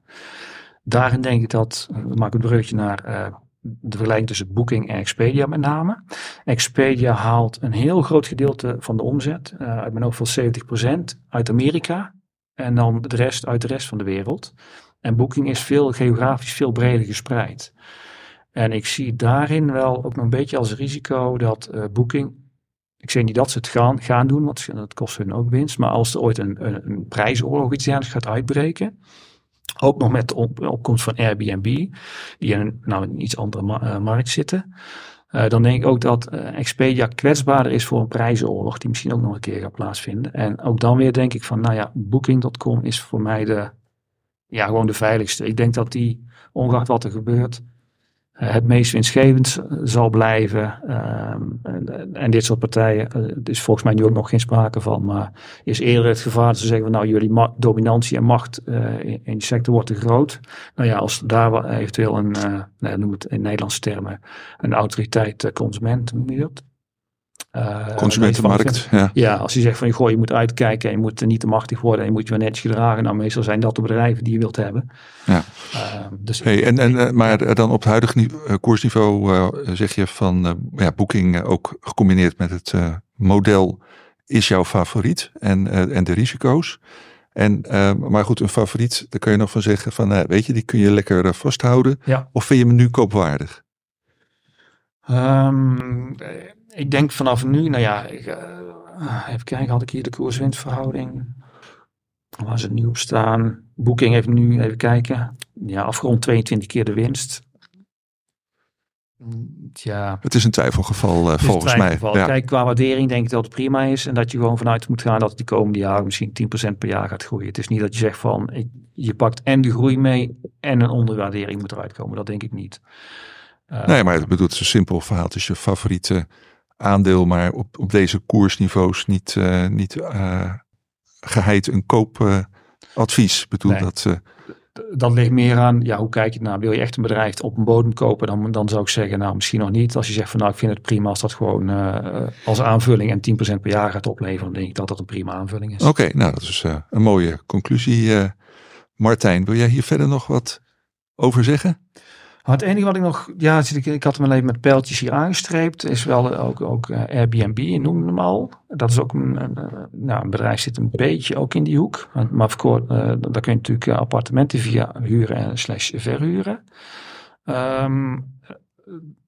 D: Daarin denk ik dat, we maken een bruggetje naar eh, de vergelijking tussen Booking en Expedia met name. Expedia haalt een heel groot gedeelte van de omzet, eh, uit mijn hoofd van 70%, uit Amerika. En dan de rest uit de rest van de wereld. En Booking is veel geografisch veel breder gespreid. En ik zie daarin wel ook nog een beetje als risico dat eh, Booking. Ik zeg niet dat ze het gaan, gaan doen, want dat kost hun ook winst. Maar als er ooit een, een, prijsoorlog iets dergelijks gaat uitbreken. Ook nog met de op, opkomst van Airbnb, die in nou, een iets andere eh, markt zitten. Eh, dan denk ik ook dat eh, Expedia kwetsbaarder is voor een prijzenoorlog, die misschien ook nog een keer gaat plaatsvinden. En ook dan weer denk ik van, nou ja, Booking.com is voor mij de, ja, gewoon de veiligste. Ik denk dat die, ongeacht wat er gebeurt, eh, het meest winstgevend zal blijven. Ehm, en, en dit soort partijen, eh, er is volgens mij nu ook nog geen sprake van, maar is eerder het gevaar dat ze zeggen nou jullie dominantie en macht eh, in, in die sector wordt te groot. Nou ja, als daar eventueel een, nou, noem het in Nederlandse termen, een autoriteit consument, noem je dat? Eh,
A: Consumentenmarkt. Ja.
D: ja, als je zegt van goh, je moet uitkijken en je moet niet te machtig worden en je moet je wel netjes gedragen. Nou, meestal zijn dat de bedrijven die je wilt hebben.
A: Ja.
D: Ehm, dus
A: Hey, en, en, eh, maar eh, dan op het huidige ni- koersniveau zeg je van ja, Booking eh, ook gecombineerd met het model is jouw favoriet en, en de risico's. En, eh, maar goed, een favoriet, daar kun je nog van zeggen van, weet je, die kun je lekker vasthouden.
D: Ja.
A: Of vind je hem nu koopwaardig?
D: Ehm, eh, ik denk vanaf nu, nou ja, ik, eh, even kijken, had ik hier de koers-winstverhouding? Waar ze het nu op staan? Booking heeft nu, even kijken, ja, afgerond 22 keer de winst. Ja,
A: Het is een twijfelgeval eh, volgens
D: een
A: mij. Ja.
D: Kijk, qua waardering denk ik dat het prima is. En dat je gewoon vanuit moet gaan dat het de komende jaren misschien 10% per jaar gaat groeien. Het is niet dat je zegt van, ik, je pakt en de groei mee en een onderwaardering moet eruit komen. Dat denk ik niet. Eh,
A: Nee, maar het bedoelt een simpel verhaal. Het is je favoriete aandeel, maar op, op deze koersniveaus niet, eh, niet eh, geheid een koopadvies. Ik bedoel
D: Nee.
A: dat. eh,
D: dat ligt meer aan, ja, hoe kijk je naar? Wil je echt een bedrijf op een bodem kopen? Dan, dan zou ik zeggen, nou, misschien nog niet. Als je zegt van, nou, ik vind het prima als dat gewoon als aanvulling en 10% per jaar gaat opleveren. Dan denk ik dat dat een prima aanvulling is.
A: Oké, nou dat is een mooie conclusie. Martijn, wil jij hier verder nog wat over zeggen?
D: Het enige wat ik nog, ja, ik, had hem wel even met pijltjes hier aangestreept, is wel ook, ook eh, Airbnb, je noemde hem al. Dat is ook een, nou, een bedrijf zit een beetje ook in die hoek. Maar, of eh, daar kun je natuurlijk eh, appartementen via huren en slash verhuren. Ehm,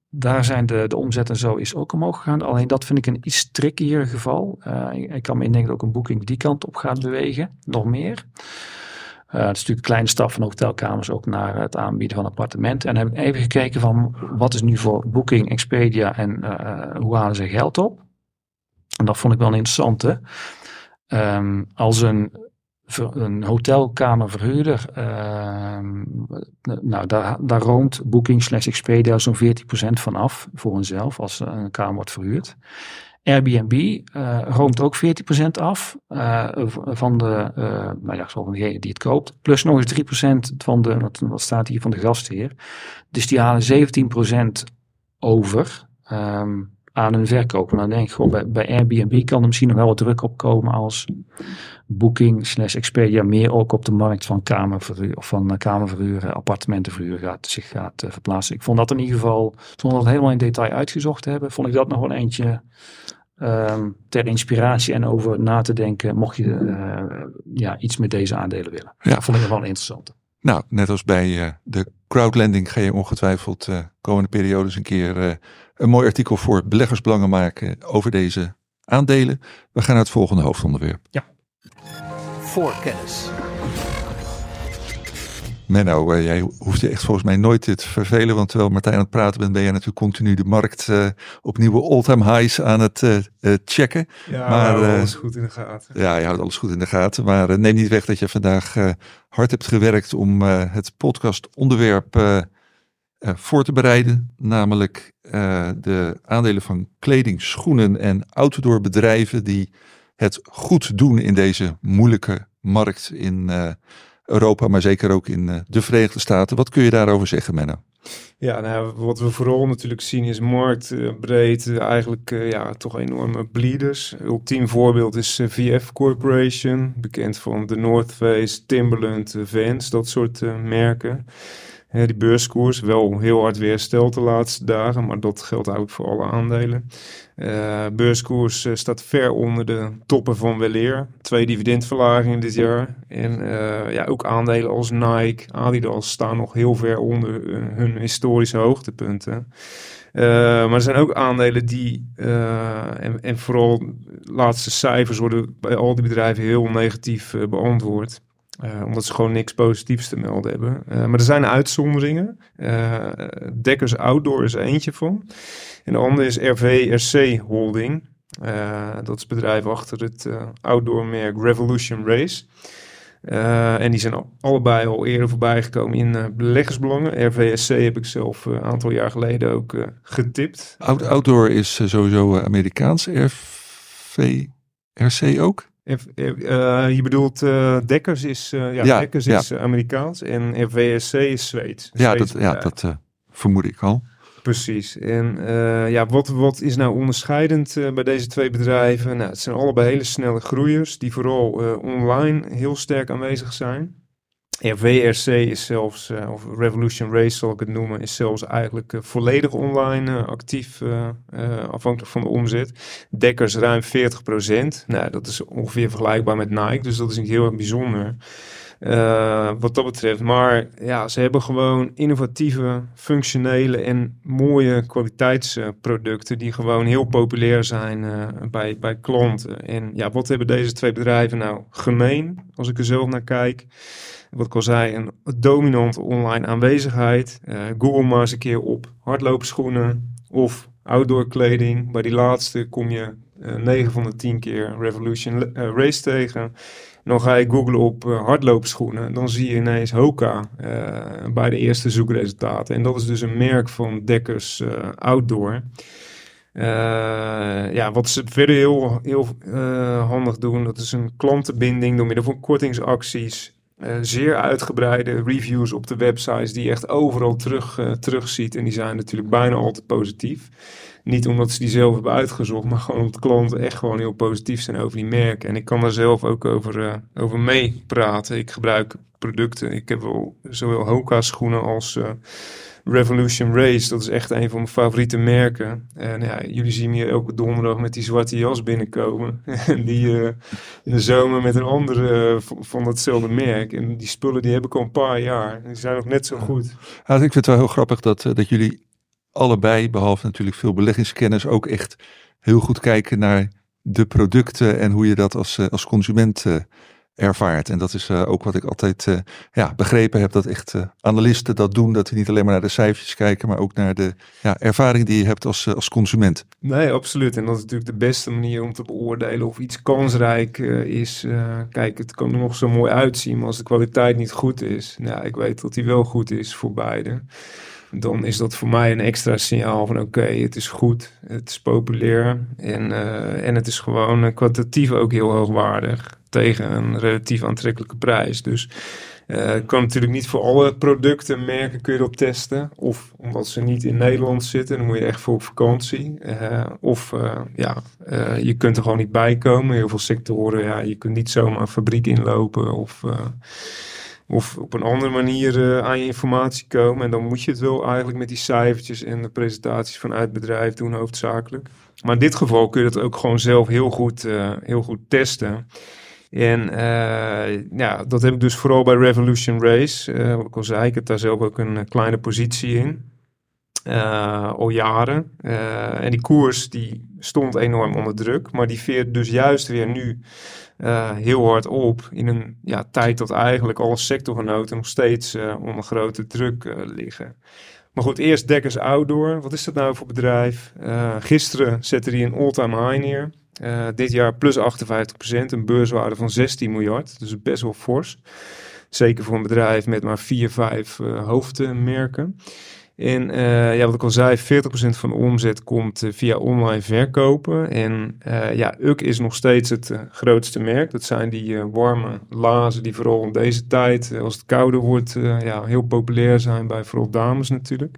D: daar zijn de, de omzet en zo is ook omhoog gegaan. Alleen dat vind ik een iets trickier geval. Ik, ik kan me indenken dat ook een boeking die kant op gaat bewegen. Nog meer. Eh, het is natuurlijk een kleine stap van hotelkamers ook naar het aanbieden van appartementen. En heb ik even gekeken van wat is nu voor Booking, Expedia en eh, hoe halen ze geld op. En dat vond ik wel een interessante. Ehm, als een, een hotelkamerverhuurder, ehm, nou daar, daar roomt Booking slash Expedia zo'n 14% van af voor hunzelf als een kamer wordt verhuurd. Airbnb uh, roomt ook 14% af uh, van de, uh, nou ja, van degene die het koopt. Plus nog eens 3% van de, wat, staat hier, van de gastheer. Dus die halen 17% over um, aan hun verkoop. En dan denk ik gewoon, bij, bij Airbnb kan er misschien nog wel wat druk op komen als Booking slash Expedia meer ook op de markt van kamerverhuur of van kamerverhuur, appartementenverhuur gaat, zich gaat verplaatsen. Ik vond dat in ieder geval, zonder dat helemaal in detail uitgezocht te hebben, vond ik dat nog wel eentje um, ter inspiratie en over na te denken, mocht je uh, ja, iets met deze aandelen willen. Ja. Dat vond ik wel interessant.
A: Nou, net als bij uh, de crowdlending ga je ongetwijfeld uh, komende periodes een keer een mooi artikel voor beleggersbelangen maken over deze aandelen. We gaan naar het volgende hoofdonderwerp.
C: Ja. Voorkennis.
A: Menno, uh, jij hoeft je echt volgens mij nooit te vervelen. Want terwijl Martijn aan het praten bent, ben jij natuurlijk continu de markt uh, op nieuwe all-time highs aan het uh, checken.
E: Ja, maar alles goed in de gaten.
A: Ja, je houdt alles goed in de gaten. Maar neem niet weg dat je vandaag hard hebt gewerkt om het podcast onderwerp voor te bereiden. Namelijk de aandelen van kleding, schoenen en outdoor bedrijven die het goed doen in deze moeilijke markt in Europa, maar zeker ook in eh, de Verenigde Staten. Wat kun je daarover zeggen, Menno?
E: Ja, nou, wat we vooral natuurlijk zien is marktbreed eigenlijk uh, ja, toch enorme bleeders. Ultiem voorbeeld is VF Corporation, bekend van de North Face, Timberland, Vans, dat soort merken. Hè, die beurskoers wel heel hard weer hersteld de laatste dagen, maar dat geldt ook voor alle aandelen. Uh, beurskoers uh, staat ver onder de toppen van weleer. Twee dividendverlagingen dit jaar. En uh, ja, ook aandelen als Nike, Adidas staan nog heel ver onder hun historische hoogtepunten. maar er zijn ook aandelen die, en, en vooral laatste cijfers worden bij al die bedrijven heel negatief beantwoord. Uh, omdat ze gewoon niks positiefs te melden hebben. Uh, maar er zijn uitzonderingen. Uh, Dekkers Outdoor is eentje van. En de andere is RVRC Holding. dat is het bedrijf achter het outdoor-merk Revolution Race. en die zijn allebei al eerder voorbij gekomen in beleggersbelangen. RVSC heb ik zelf een aantal jaar geleden ook getipt.
A: outdoor is sowieso Amerikaans. RVRC ook?
E: Uh, je bedoelt uh, Dekkers is, ja, Dekkers is Amerikaans en RVSC is Zweeds.
A: Ja, dat, ja, dat vermoed ik al.
E: Precies. En ja, wat, wat is nou onderscheidend bij deze twee bedrijven? Nou, het zijn allebei hele snelle groeiers die vooral online heel sterk aanwezig zijn. RVRC is zelfs, uh, of Revolution Race zal ik het noemen, is zelfs eigenlijk uh, volledig online uh, actief, afhankelijk van de omzet. Dekkers ruim 40%. Nou, dat is ongeveer vergelijkbaar met Nike, dus dat is niet heel erg bijzonder. wat dat betreft. Maar ja, ze hebben gewoon innovatieve, functionele en mooie kwaliteitsproducten die gewoon heel populair zijn bij, bij klanten. En ja, wat hebben deze twee bedrijven nou gemeen, als ik er zelf naar kijk? Wat ik al zei, een dominante online aanwezigheid. Uh, Google maar eens een keer op hardloopschoenen of outdoor kleding. Bij die laatste kom je uh, eh, 9 van de 10 keer Revolution uh, Race tegen. En dan ga je googlen op hardloopschoenen. Dan zie je ineens Hoka bij de eerste zoekresultaten. En dat is dus een merk van Dekkers Outdoor. Ja, wat ze verder heel, heel handig doen, dat is een klantenbinding door middel van kortingsacties. Uh, zeer uitgebreide reviews op de websites die je echt overal terug, uh, terugziet. En die zijn natuurlijk bijna altijd positief. Niet omdat ze die zelf hebben uitgezocht, maar gewoon omdat klanten echt gewoon heel positief zijn over die merken. En ik kan daar zelf ook over, uh, over meepraten. Ik gebruik producten. Ik heb wel zowel Hoka schoenen als Revolution Race, dat is echt een van mijn favoriete merken. En ja, jullie zien me hier elke donderdag met die zwarte jas binnenkomen. En die uh, in de zomer met een andere uh, van datzelfde merk. En die spullen die heb ik al een paar jaar. Die zijn nog net zo goed.
A: Ja, ik vind het wel heel grappig dat, uh, dat jullie allebei, behalve natuurlijk veel beleggingskennis, ook echt heel goed kijken naar de producten en hoe je dat als, als consument ervaart. En dat is uh, ook wat ik altijd uh, ja, begrepen heb, dat echt uh, analisten dat doen. Dat die niet alleen maar naar de cijfertjes kijken, maar ook naar de ja, ervaring die je hebt als, als consument.
E: Nee, absoluut. En dat is natuurlijk de beste manier om te beoordelen of iets kansrijk is. kijk, het kan er nog zo mooi uitzien, maar als de kwaliteit niet goed is, nou, ik weet dat die wel goed is voor beide. Dan is dat voor mij een extra signaal van oké, het is goed, het is populair en, uh, en het is gewoon uh, kwalitatief ook heel hoogwaardig tegen een relatief aantrekkelijke prijs. Dus uh, kan natuurlijk niet voor alle producten, merken kun je erop testen. Of omdat ze niet in Nederland zitten, dan moet je echt voor op vakantie. Of ja, je kunt er gewoon niet bij komen. Heel veel sectoren, ja, je kunt niet zomaar een fabriek inlopen of, of op een andere manier aan je informatie komen. En dan moet je het wel eigenlijk met die cijfertjes en de presentaties vanuit bedrijf doen hoofdzakelijk. Maar in dit geval kun je dat ook gewoon zelf heel goed, heel goed testen. En uh, ja, dat heb ik dus vooral bij Revolution Race. Wat ik al zei, ik heb daar zelf ook een kleine positie in. Al jaren. en die koers die stond enorm onder druk. Maar die veert dus juist weer nu heel hard op. In een ja, tijd dat eigenlijk alle sectorgenoten nog steeds onder grote druk liggen. Maar goed, eerst Dekkers Outdoor. Wat is dat nou voor bedrijf? gisteren zette hij een all-time high neer. Dit jaar plus 58%, een beurswaarde van 16 miljard. Dus best wel fors. Zeker voor een bedrijf met maar 4, 5 uh, hoofdmerken. En uh, ja, wat ik al zei, 40% van de omzet komt uh, via online verkopen. En uh, ja, UK is nog steeds het grootste merk. Dat zijn die warme lazen die vooral in deze tijd, als het kouder wordt, ja, heel populair zijn bij vooral dames natuurlijk.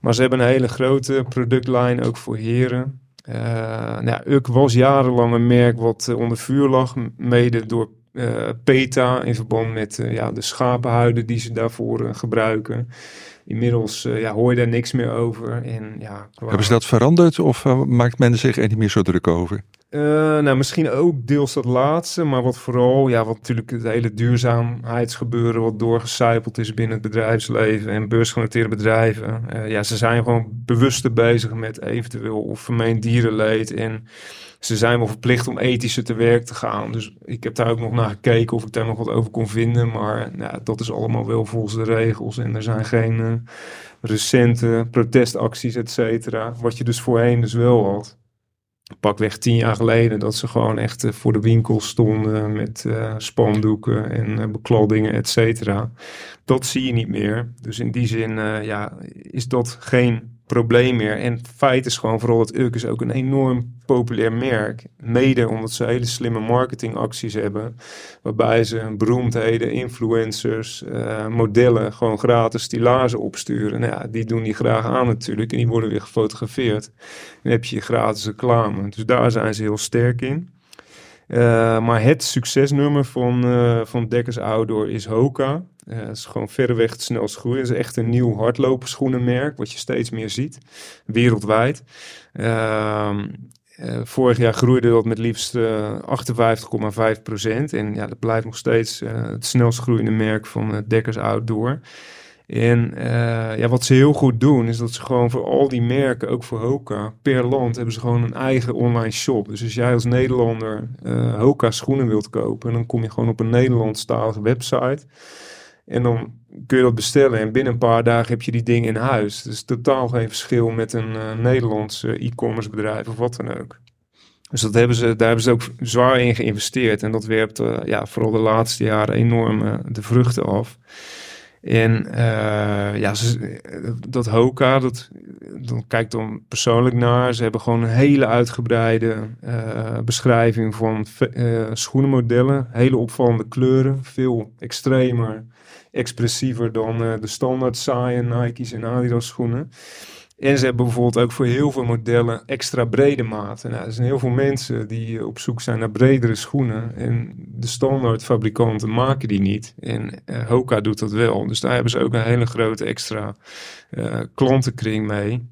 E: Maar ze hebben een hele grote productlijn ook voor heren. Nou, Uk was jarenlang een merk wat onder vuur lag, mede door PETA in verband met ja, de schapenhuiden die ze daarvoor gebruiken. Inmiddels ja, hoor je daar niks meer over. En, ja,
A: Hebben ze dat veranderd of maakt men zich er niet meer zo druk over?
E: Uh, nou, misschien ook deels dat laatste, maar wat vooral, ja, wat natuurlijk het hele duurzaamheidsgebeuren wat doorgecijpeld is binnen het bedrijfsleven en beursgenoteerde bedrijven. Ja, ze zijn gewoon bewuster bezig met eventueel of vermeend dierenleed en ze zijn wel verplicht om ethischer te werk te gaan. Dus ik heb daar ook nog naar gekeken of ik daar nog wat over kon vinden, maar dat is allemaal wel volgens de regels en er zijn geen uh, recente protestacties, et cetera, wat je dus voorheen dus wel had pakweg tien jaar geleden dat ze gewoon echt uh, voor de winkel stonden met uh, spandoeken en bekloddingen, et cetera. Dat zie je niet meer. Dus in die zin ja, is dat geen probleem meer. En feit is gewoon vooral dat Urk is ook een enorm populair merk. Mede omdat ze hele slimme marketingacties hebben. Waarbij ze beroemdheden, influencers, uh, modellen gewoon gratis stilazen opsturen. Nou ja, die doen die graag aan natuurlijk. En die worden weer gefotografeerd. Dan heb je gratis reclame. Dus daar zijn ze heel sterk in. Uh, maar het succesnummer van, uh, van Dekkers Outdoor is Hoka. Uh, is gewoon verreweg het snelst groeien. Het is echt een nieuw hardloperschoenenmerk, wat je steeds meer ziet, wereldwijd. Uh, vorig jaar groeide dat met liefst 58,5 procent. En ja, dat blijft nog steeds het snelst groeiende merk van Dekkers Outdoor. En uh, ja, wat ze heel goed doen, is dat ze gewoon voor al die merken, ook voor Hoka, per land hebben ze gewoon een eigen online shop. Dus als jij als Nederlander uh, Hoka schoenen wilt kopen, dan kom je gewoon op een Nederlandstalige website. En dan kun je dat bestellen en binnen een paar dagen heb je die dingen in huis. Dus totaal geen verschil met een uh, Nederlands e-commerce bedrijf of wat dan ook. Dus dat hebben ze, daar hebben ze ook zwaar in geïnvesteerd. En dat werpt ja, vooral de laatste jaren enorm de vruchten af. En uh, ja, dat Hoka, dat, dan kijk dan persoonlijk naar. Ze hebben gewoon een hele uitgebreide uh, beschrijving van uh, schoenenmodellen. Hele opvallende kleuren, veel extremer, expressiever dan de standaard saaie Nike's en Adidas schoenen. En ze hebben bijvoorbeeld ook voor heel veel modellen extra brede maten. Nou, er zijn heel veel mensen die op zoek zijn naar bredere schoenen. En de standaard fabrikanten maken die niet. En uh, Hoka doet dat wel. Dus daar hebben ze ook een hele grote extra uh, klantenkring mee.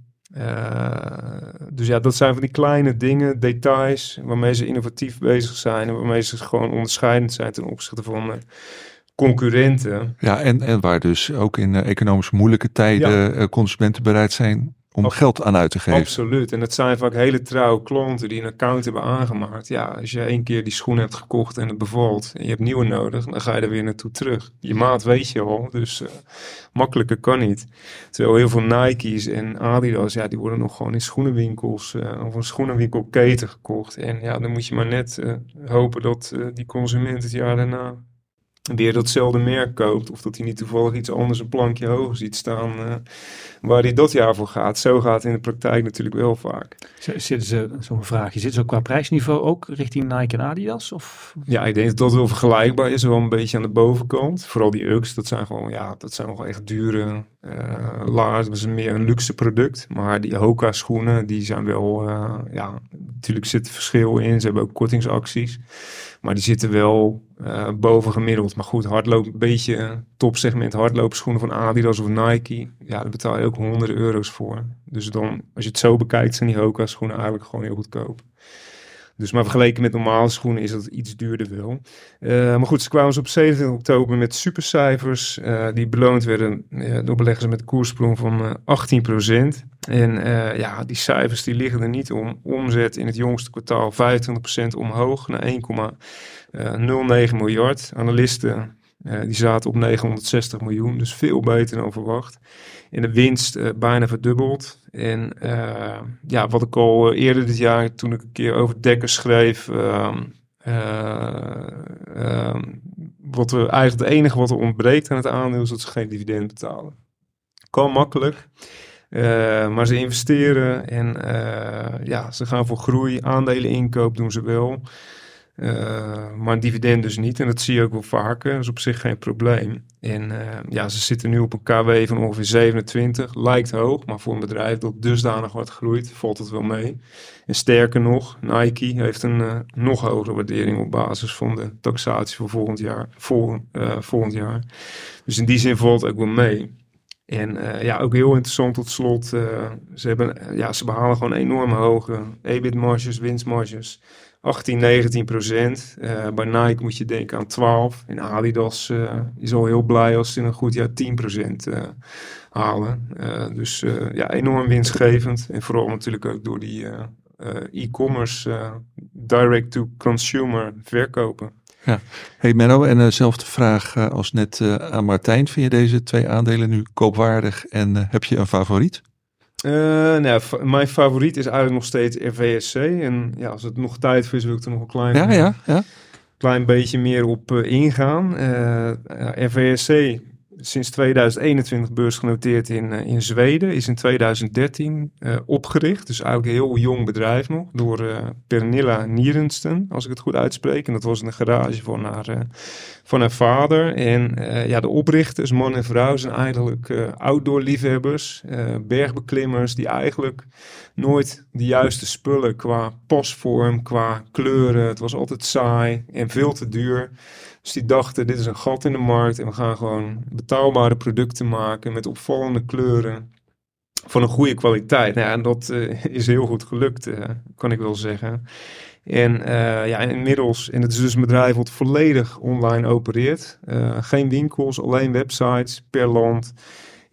E: Dus ja, dat zijn van die kleine dingen, details, waarmee ze innovatief bezig zijn. En waarmee ze gewoon onderscheidend zijn ten opzichte van concurrenten.
A: Ja, en, en waar dus ook in uh, economisch moeilijke tijden ja. uh, consumenten bereid zijn om geld aan uit te geven.
E: Absoluut. En het zijn vaak hele trouwe klanten die een account hebben aangemaakt. Ja, als je één keer die schoen hebt gekocht en het bevalt en je hebt nieuwe nodig, dan ga je er weer naartoe terug. Je maat weet je al, dus uh, makkelijker kan niet. Terwijl heel veel Nike's en Adidas, ja, die worden nog gewoon in schoenenwinkels of een schoenenwinkelketen gekocht. En ja, dan moet je maar net hopen dat die consument het jaar daarna weer datzelfde merk koopt. Of dat hij niet toevallig iets anders een plankje hoger ziet staan uh, waar hij dat jaar voor gaat. Zo gaat het in de praktijk natuurlijk wel vaak.
D: Zitten ze, zo'n vraagje, zit ze qua prijsniveau ook richting Nike en Adidas? Of?
E: Ja, ik denk dat dat wel vergelijkbaar is. Wel een beetje aan de bovenkant. Vooral die Ux, dat zijn gewoon, ja, dat zijn nog echt dure uh, laars. Dat is meer een luxe product. Maar die Hoka schoenen, die zijn wel, uh, ja, natuurlijk zit verschil in. Ze hebben ook kortingsacties. Maar die zitten wel uh, boven gemiddeld. Maar goed, hardloop, een beetje topsegment hardloopschoenen van Adidas of Nike. Ja, daar betaal je ook honderden euro's voor. Dus dan, als je het zo bekijkt, zijn die Hoka schoenen eigenlijk gewoon heel goedkoop. Dus maar vergeleken met normale schoenen is dat iets duurder wel. Uh, maar goed, ze kwamen ze op 27 oktober met supercijfers. Uh, die beloond werden uh, door beleggers met een koersprong van 18%. En ja, die cijfers die liggen er niet om. Omzet in het jongste kwartaal 25% omhoog naar 1,09 miljard. Analisten die zaten op 960 miljoen, dus veel beter dan verwacht. En de winst uh, bijna verdubbeld. En uh, ja, wat ik al eerder dit jaar, toen ik een keer over Dekker schreef, uh, wat er eigenlijk het enige wat er ontbreekt aan het aandeel is dat ze geen dividend betalen. Kan makkelijk. maar ze investeren en ja, ze gaan voor groei. Aandelen inkoop doen ze wel. Uh, maar een dividend dus niet. En dat zie je ook wel vaker. Dat is op zich geen probleem. En uh, ja, ze zitten nu op een KW van ongeveer 27. Lijkt hoog, maar voor een bedrijf dat dusdanig wat groeit, valt het wel mee. En sterker nog, Nike heeft een uh, nog hogere waardering op basis van de taxatie voor volgend jaar. Vol, volgend jaar. Dus in die zin valt het ook wel mee. En ja, ook heel interessant tot slot. ze, hebben, ja, ze behalen gewoon enorm hoge EBIT-marges, winstmarges. 18, 19 procent. Uh, bij Nike moet je denken aan 12. En Adidas is al heel blij als ze in een goed jaar 10 procent halen. dus ja, enorm winstgevend. En vooral natuurlijk ook door die e-commerce direct-to-consumer verkopen.
A: Ja. Hey Menno, en dezelfde vraag als net aan Martijn. Vind je deze twee aandelen nu koopwaardig en heb je een favoriet?
E: Nou, mijn favoriet is eigenlijk nog steeds RVSC. En ja, als het nog tijd voor is, wil ik er nog een klein,
A: ja, ja, ja.
E: klein beetje meer op ingaan. RVSC sinds 2021 beursgenoteerd in, uh, in Zweden. Is in 2013 uh, opgericht. Dus eigenlijk een heel jong bedrijf nog. Door uh, Pernilla Nierensten, als ik het goed uitspreek. En dat was in een garage van haar, van haar vader. En ja, de oprichters, man en vrouw, zijn eigenlijk outdoor liefhebbers. bergbeklimmers die eigenlijk nooit de juiste spullen qua pasvorm, qua kleuren. Het was altijd saai en veel te duur. Dus die dachten, dit is een gat in de markt en we gaan gewoon betaalbare producten maken met opvallende kleuren van een goede kwaliteit. Nou ja, en dat uh, is heel goed gelukt, uh, kan ik wel zeggen. En uh, ja, inmiddels, en het is dus een bedrijf wat volledig online opereert. geen winkels, alleen websites per land.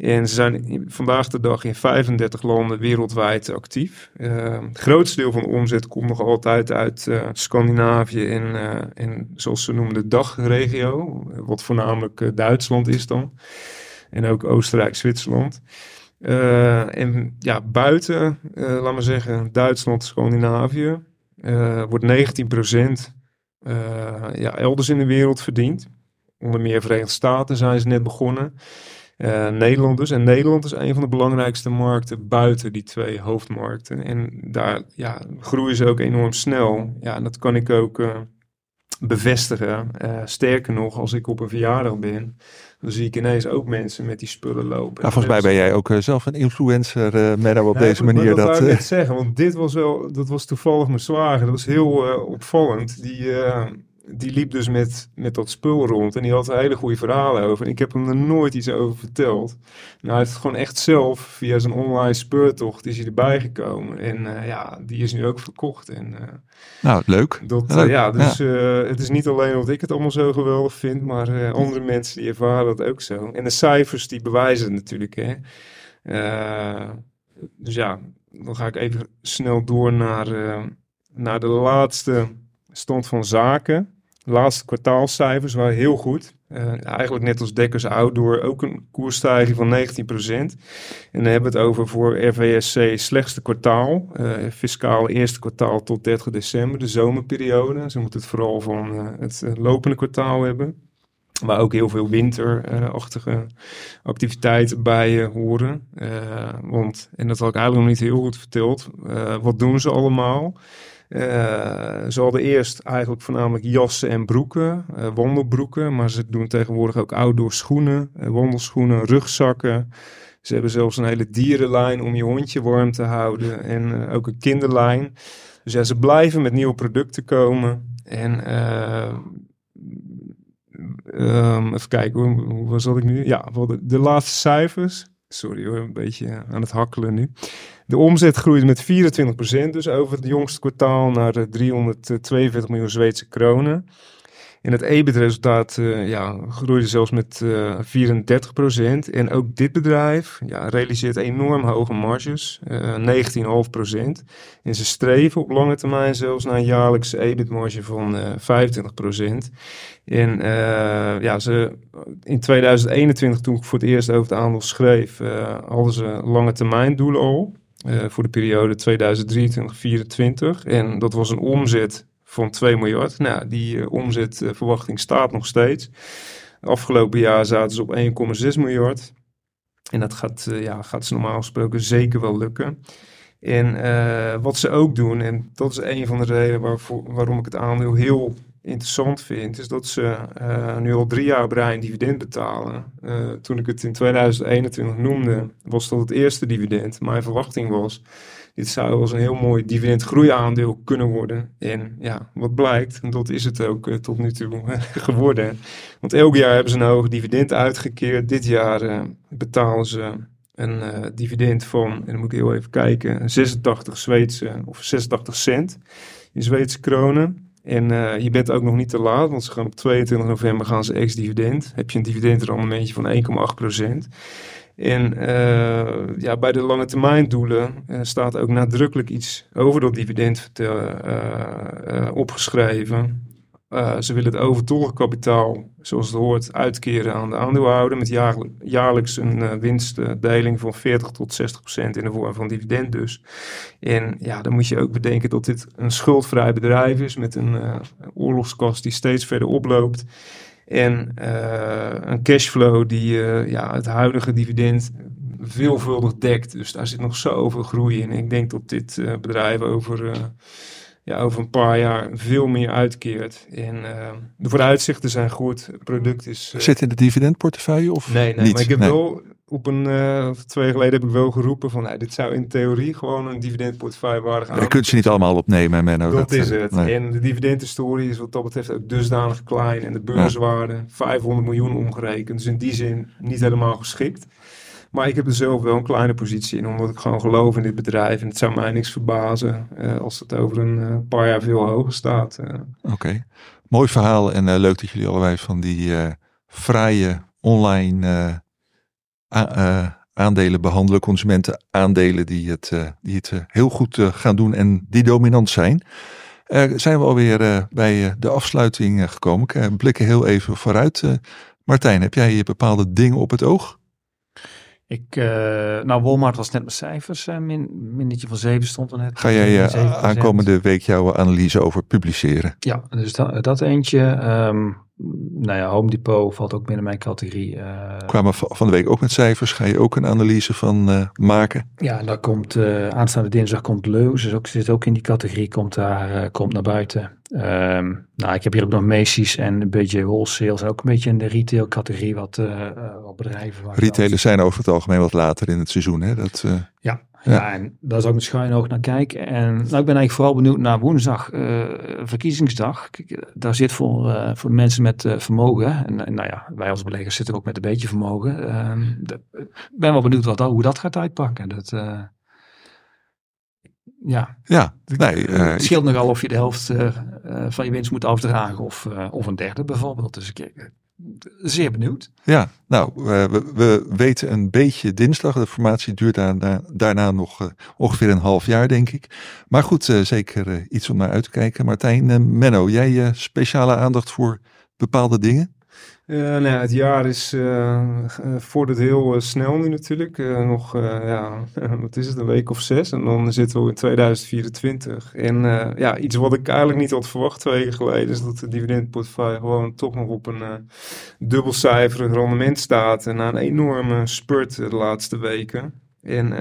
E: En ze zijn vandaag de dag in 35 landen wereldwijd actief. Uh, het grootste deel van de omzet komt nog altijd uit uh, Scandinavië en, uh, zoals ze noemen, de dagregio. Wat voornamelijk Duitsland is dan. En ook Oostenrijk, Zwitserland. en ja, buiten, laten we zeggen, Duitsland, Scandinavië, wordt 19% ja, elders in de wereld verdiend. Onder meer Verenigde Staten zijn ze net begonnen. Uh, Nederland dus. En Nederland is een van de belangrijkste markten buiten die twee hoofdmarkten. En daar ja, groeien ze ook enorm snel. Ja, en dat kan ik ook uh, bevestigen. Uh, sterker nog, als ik op een verjaardag ben, dan zie ik ineens ook mensen met die spullen lopen.
A: Nou, volgens mij ben jij ook zelf een influencer, uh, op deze manier.
E: Dat, dat wil ik zeggen, want dit was wel, dat was toevallig mijn zwager. Dat was heel opvallend. Die die liep dus met, met dat spul rond en die had hele goede verhalen over. En ik heb hem er nooit iets over verteld. Nou, hij heeft gewoon echt zelf, via zijn online speurtocht, is hij erbij gekomen. En uh, ja, die is nu ook verkocht. En, uh,
A: nou, leuk.
E: Dat, uh, ja, dus ja. het is niet alleen dat ik het allemaal zo geweldig vind, maar andere mensen die ervaren dat ook zo. En de cijfers die bewijzen het natuurlijk. Hè. dus ja, dan ga ik even snel door naar, naar de laatste stand van zaken. Laatste kwartaalcijfers waren heel goed. Uh, eigenlijk net als Dekkers Outdoor ook een koersstijging van 19%. En dan hebben we het over voor RVSC slechtste kwartaal. Uh, fiscaal eerste kwartaal tot 30 december, de zomerperiode. Ze moeten het vooral van uh, het lopende kwartaal hebben. Waar ook heel veel winterachtige activiteiten bij horen. want, en dat had ik eigenlijk nog niet heel goed verteld. wat doen ze allemaal? Ze hadden eerst eigenlijk voornamelijk jassen en broeken, wandelbroeken. Maar ze doen tegenwoordig ook outdoor schoenen, wandelschoenen, rugzakken. Ze hebben zelfs een hele dierenlijn om je hondje warm te houden. En ook een kinderlijn. Dus ja, ze blijven met nieuwe producten komen. En Um, even kijken, hoe, hoe zat ik nu? Ja, de, de laatste cijfers. Sorry hoor, een beetje aan het hakkelen nu. De omzet groeide met 24%, dus over het jongste kwartaal naar 342 miljoen Zweedse kronen. En het EBIT-resultaat uh, ja, groeide zelfs met uh, eh, 34%. En ook dit bedrijf ja, realiseert enorm hoge marges, uh, eh, 19,5%. En ze streven op lange termijn zelfs naar een jaarlijkse EBIT-marge van 25%. En ja, ze, in 2021, toen ik voor het eerst over het aandeel schreef, hadden ze lange termijn doelen al. voor de periode 2023-2024. En dat was een omzet van 2 miljard. Nou, die uh, omzetverwachting staat nog steeds. Afgelopen jaar zaten ze op 1,6 miljard. En dat gaat, uh, ja, gaat ze normaal gesproken zeker wel lukken. En uh, wat ze ook doen, en dat is een van de redenen waarom ik het aandeel heel interessant vind, is dat ze nu al drie jaar een dividend betalen. Toen ik het in 2021 noemde, was dat het eerste dividend. Mijn verwachting was dit zou eens een heel mooi dividendgroeiaandeel kunnen worden. En ja, wat blijkt, en dat is het ook uh, tot nu toe geworden. Want elk jaar hebben ze een hoog dividend uitgekeerd. Dit jaar uh, betalen ze een uh, dividend van, en dan moet ik heel even kijken, 86 Zweedse of 86 cent in Zweedse kronen. En je bent ook nog niet te laat, want ze gaan op 22 november gaan ze ex-dividend. Heb je een dividendenrendementje van 1,8 procent. En uh, ja, bij de lange termijn doelen uh, staat ook nadrukkelijk iets over dat dividend uh, opgeschreven. ze willen het overtollige kapitaal, zoals het hoort, uitkeren aan de aandeelhouder met jaarlijks een winstdeling van 40 tot 60 procent in de vorm van dividend dus. En ja, dan moet je ook bedenken dat dit een schuldvrij bedrijf is met een oorlogskast die steeds verder oploopt. En uh, een cashflow die uh, ja, het huidige dividend veelvuldig dekt. Dus daar zit nog zoveel groei in. Ik denk dat dit uh, bedrijf over, ja, over een paar jaar veel meer uitkeert. En de vooruitzichten zijn goed. Het product is...
A: Zit in de dividendportefeuille of
E: Nee, nee
A: niet?
E: maar ik heb
A: Nee.
E: wel op een uh, of twee jaar geleden heb ik wel geroepen van nou, dit zou in theorie gewoon een dividendportefeuille waardig aan.
A: Je kunt ze niet allemaal opnemen, Menno.
E: Dat, is
A: eh,
E: het.
A: nee.
E: En de dividendhistorie is wat dat betreft ook dusdanig klein. En de beurswaarde 500 miljoen omgerekend. Dus in die zin niet helemaal geschikt. Maar ik heb er zelf wel een kleine positie in, omdat ik gewoon geloof in dit bedrijf. En het zou mij niks verbazen uh, als het over een uh, paar jaar veel hoger staat.
A: Oké, okay. mooi verhaal en leuk dat jullie allebei van die fraaie online aandelen behandelen, consumenten aandelen die het, uh, die het uh, heel goed gaan doen en die dominant zijn. zijn we alweer bij de afsluiting gekomen. Ik blikken heel even vooruit. Martijn, heb jij bepaalde dingen op het oog?
D: Ik, nou, Walmart was net met cijfers. min, minnetje van 7 stond er net.
A: Ga jij aankomende week jouw analyse over publiceren?
D: Ja, dus dat, dat eentje. Um, nou ja, Home Depot valt ook binnen mijn categorie. Uh,
A: Kwamen van de week ook met cijfers. Ga je ook een analyse van uh, maken?
D: Ja, en daar komt uh, aanstaande dinsdag komt Leus, dus ook, zit ook in die categorie, komt daar komt naar buiten. Um, nou, ik heb hier ook nog Macy's en een beetje wholesale, ook een beetje in de retail categorie wat, wat bedrijven.
A: Retailers zijn over het algemeen wat later in het seizoen, hè? Dat,
D: ja, ja. ja, en daar zou ik met schuin oog naar kijken. En nou, ik ben eigenlijk vooral benieuwd naar woensdag, uh, verkiezingsdag. Kijk, daar zit voor, uh, voor mensen met uh, vermogen. En, en, nou ja, wij als beleggers zitten ook met een beetje vermogen. Ik ben wel benieuwd wat, hoe dat gaat uitpakken. Dat, ja.
A: Ja, nee.
D: het scheelt nogal of je de helft van je winst moet afdragen of, of een derde bijvoorbeeld. Dus ik, zeer benieuwd.
A: Ja, nou, we, we, weten een beetje dinsdag. De formatie duurt daarna, daarna nog uh, ongeveer een half jaar, denk ik. Maar goed, uh, zeker iets om naar uit te kijken. Martijn, Menno, jij speciale aandacht voor bepaalde dingen?
E: Uh, nou ja, het jaar is uh, vordert heel snel nu natuurlijk. nog, ja, wat is het, een week of zes. En dan zitten we in 2024. En ja, iets wat ik eigenlijk niet had verwacht twee weken geleden... is dat de dividendportefeuille gewoon toch nog op een dubbelcijferig rendement staat. En na een enorme spurt de laatste weken. En uh,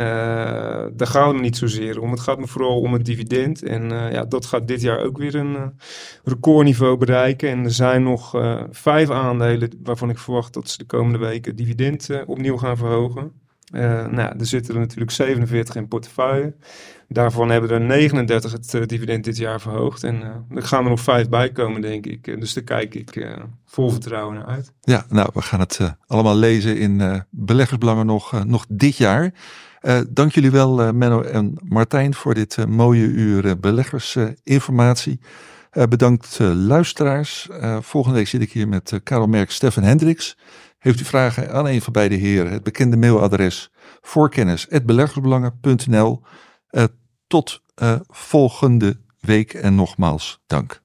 E: daar gaat het niet zozeer om. Het gaat me vooral om het dividend. En uh, ja, dat gaat dit jaar ook weer een uh, recordniveau bereiken. En er zijn nog vijf aandelen waarvan ik verwacht dat ze de komende weken dividend opnieuw gaan verhogen. Nou, er zitten er natuurlijk 47 in portefeuille. Daarvan hebben er 39 het uh, dividend dit jaar verhoogd. En uh, er gaan er nog vijf bij komen, denk ik. dus daar kijk ik uh, vol vertrouwen naar uit.
A: Ja, nou, we gaan het allemaal lezen in beleggersbelangen nog, nog dit jaar. dank jullie wel, Menno en Martijn, voor dit mooie uur beleggersinformatie. bedankt luisteraars. volgende week zit ik hier met Karel Merk, Stefan Hendricks. Heeft u vragen aan een van beide heren? Het bekende mailadres voorkennis.beleggersbelangen.nl tot uh, volgende week en nogmaals dank.